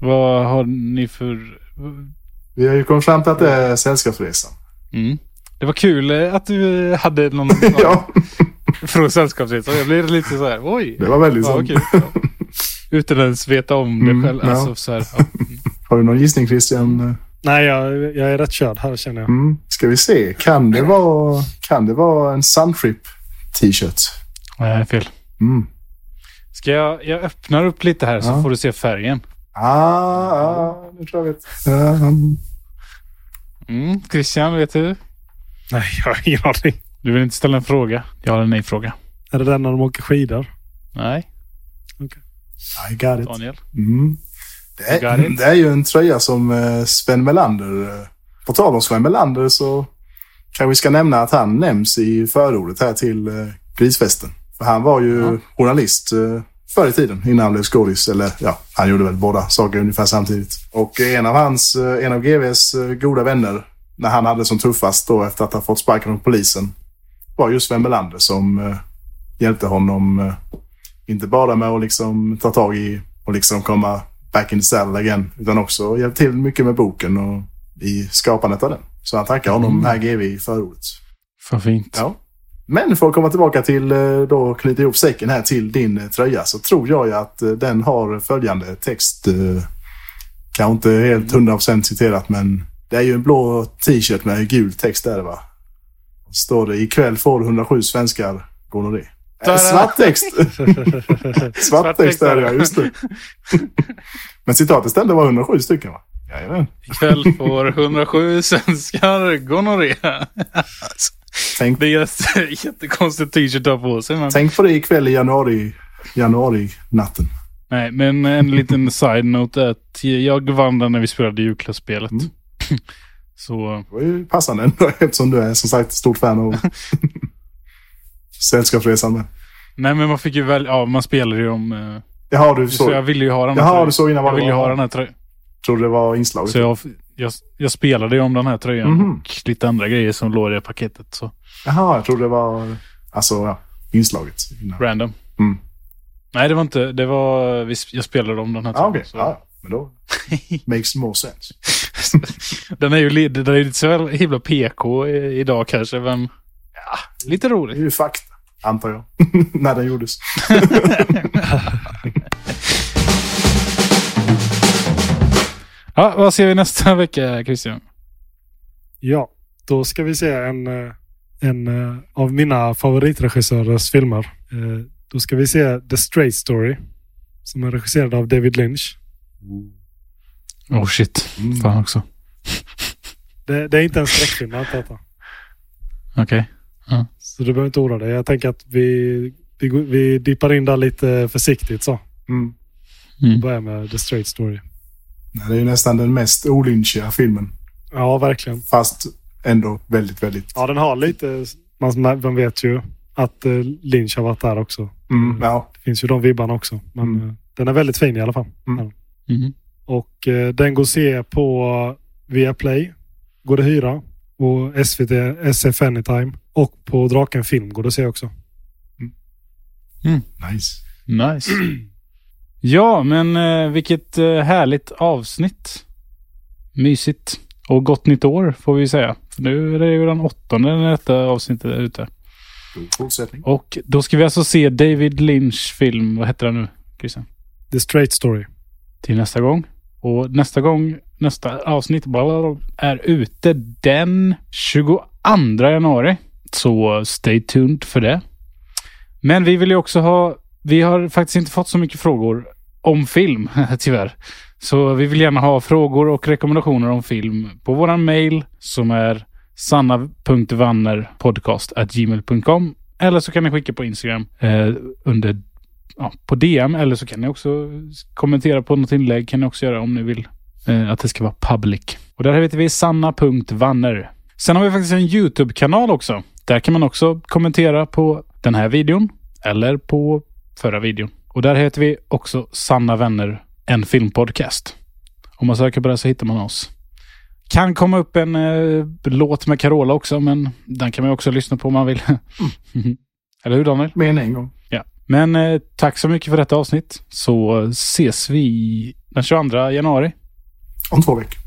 Vad har ni för...
Vi har ju kommit fram till att det är Sällskapsresan.
Mm. Det var kul eh, att du hade någon
ja,
från Sällskapsresan. Jag blev lite så här, oj.
det var väldigt
Ja, kul. Ja. Utan ens veta om det
Mm,
själv.
ja.
Alltså, så här, ja.
Har du någon gissning Christian?
Nej, jag, jag är rätt körd här känner jag.
Mm. Ska vi se. Kan det vara, kan det vara en Suntrip t-shirt?
Nej, fel.
Mm.
Ska jag, jag öppnar upp lite här så
Ja.
får du se färgen.
Ah, ah, nu tror jag vet. Um,
Mm. Christian, vet du?
Nej, jag har ingen aning.
Du vill inte ställa en fråga? Jag har en nej-fråga.
Är det den när de åker skidor?
Nej,
I got it.
Daniel.
Mm. Det,
Got
är,
it.
det är ju en tröja som eh, Sven Melander... eh, På tal om Sven Melander så kanske vi ska nämna att han nämns i förordet här till eh, Grisfesten. För han var ju
Ja.
journalist förr i tiden innan han blev skådis. Eller ja, han gjorde väl båda saker ungefär samtidigt. Och en av hans, en av GVs goda vänner när han hade som tuffast då efter att ha fått sparken från polisen var just Sven Melander som eh, hjälpte honom eh, Inte bara med att liksom ta tag i och liksom komma back in the saddle again. Utan också hjälpt till mycket med boken och i skapandet av den. Så han tackar honom här GV i förordet.
För fint.
Ja. Men för att komma tillbaka till eh, då knyta ihop säcken här till din tröja så tror jag ju att den har följande text. Kanske inte helt 100% citerat men det är ju en blå t-shirt med gul text där va. Står det ikväll får du 107 svenskar gonorré. Äh, svart text. svart text är det ja, just det. men citatet ställde var 107 stycken va? Jajamän.
Ikväll får 107 svenskar gonorré. Alltså,
Tänk,
det är jätte- jättekonstigt t-shirt att ha på sig. Men...
tänk på det ikväll i januari, januari natten.
Nej, men en liten side-note är att jag vann den när vi spelade julklappsspelet.
Mm.
Så
Det var ju passande ändå eftersom du är som sagt stort fan av Sällskapsresan med.
Nej men man fick ju väl, ja man spelade ju om... eh,
Jaha, du
Så jag
såg.
ville ju ha den här
Jaha,
tröjan.
du såg innan vad
Jag ville ju ha den här tröjan.
Trodde det var inslaget.
Så jag, jag, jag spelade ju om den här tröjan
Mhm.
och lite andra grejer som låg i det paketet. Så
Jaha, jag trodde det var alltså, ja, inslaget. Innan.
random.
Mm.
Nej det var inte, det var, jag spelade om den här
Ja,
tröjan.
okej.
så-
Ja, men då makes more sense.
Den är ju den är ju lite så himla PK idag kanske, men ja, lite
Det är
roligt.
ju fakta, antar jag. När den gjordes.
Ja, vad ser vi nästa vecka Christian?
Ja, då ska vi se en, eh, en eh, av mina favoritregissörers filmer. Eh, Då ska vi se The Straight Story. Som är regisserad av David Lynch.
Oh shit,
Mm.
fan också.
Det, det är inte en skräckfilm allt detta.
Okej.
Så du behöver inte oroa dig. Jag tänker att vi, vi, vi dippar in där lite försiktigt så.
Mm.
Mm.
Börjar med The Straight Story.
Nej, Det är ju nästan den mest olynchiga filmen.
Ja, verkligen.
Fast ändå väldigt, väldigt...
Ja, den har lite... Man, man vet ju att eh, Lynch har varit där också.
Mm, ja.
Det finns ju de vibbarna också. Men
Mm.
eh, den är väldigt fin i alla fall.
Mm.
Mhm.
Och eh, den går att se på Viaplay. Går det hyra. Och SVT, SF Anytime. Och på Draken Film går det att se också.
Nice.
Nice. ja, men eh, vilket eh, härligt avsnitt. Mysigt. Och gott nytt år får vi säga. För nu är det ju den åttonde när detta avsnittet är ute. Och då ska vi alltså se David Lynch film. Vad heter den nu Christian?
The Straight Story.
Till nästa gång. Och nästa gång, nästa avsnitt är ute den 22 januari. Så stay tuned för det. Men vi vill ju också ha, vi har faktiskt inte fått så mycket frågor om film, tyvärr. Så vi vill gärna ha frågor och rekommendationer om film på våran mail som är sanna.vannerpodcast.gmail.com Eller så kan ni skicka på Instagram eh, under ja, på DM eller så kan ni också kommentera på något inlägg. kan ni också göra om ni vill eh, att det ska vara public. Och där heter vi sanna.vanner. Sen har vi faktiskt en YouTube-kanal också. Där kan man också kommentera på den här videon eller på förra videon. Och där heter vi också Sanna Vänner, en filmpodcast. Om man söker på det så hittar man oss. Kan komma upp en eh, låt med Carola också, men den kan man också lyssna på om man vill. Eller hur Daniel?
Mer än en gång.
Ja. Men eh, tack så mycket för detta avsnitt. Så ses vi den 22 januari.
Om två veckor.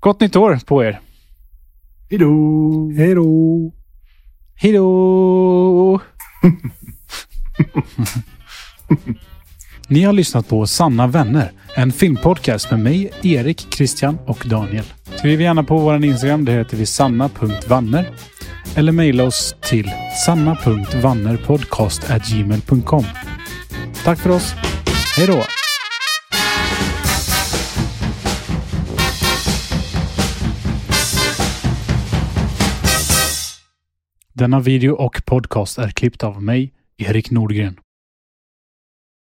Gott nytt år på er.
Hejdå!
Hej då!
Hej då! Ni har lyssnat på Sanna vänner, en filmpodcast med mig, Erik, Christian och Daniel. Skriv gärna på vår Instagram, det heter vi sanna.vanner. Eller mejla oss till sanna.vannerpodcast.gmail.com. Tack för oss. Hej då! Denna video och podcast är klippt av mig, Erik Nordgren.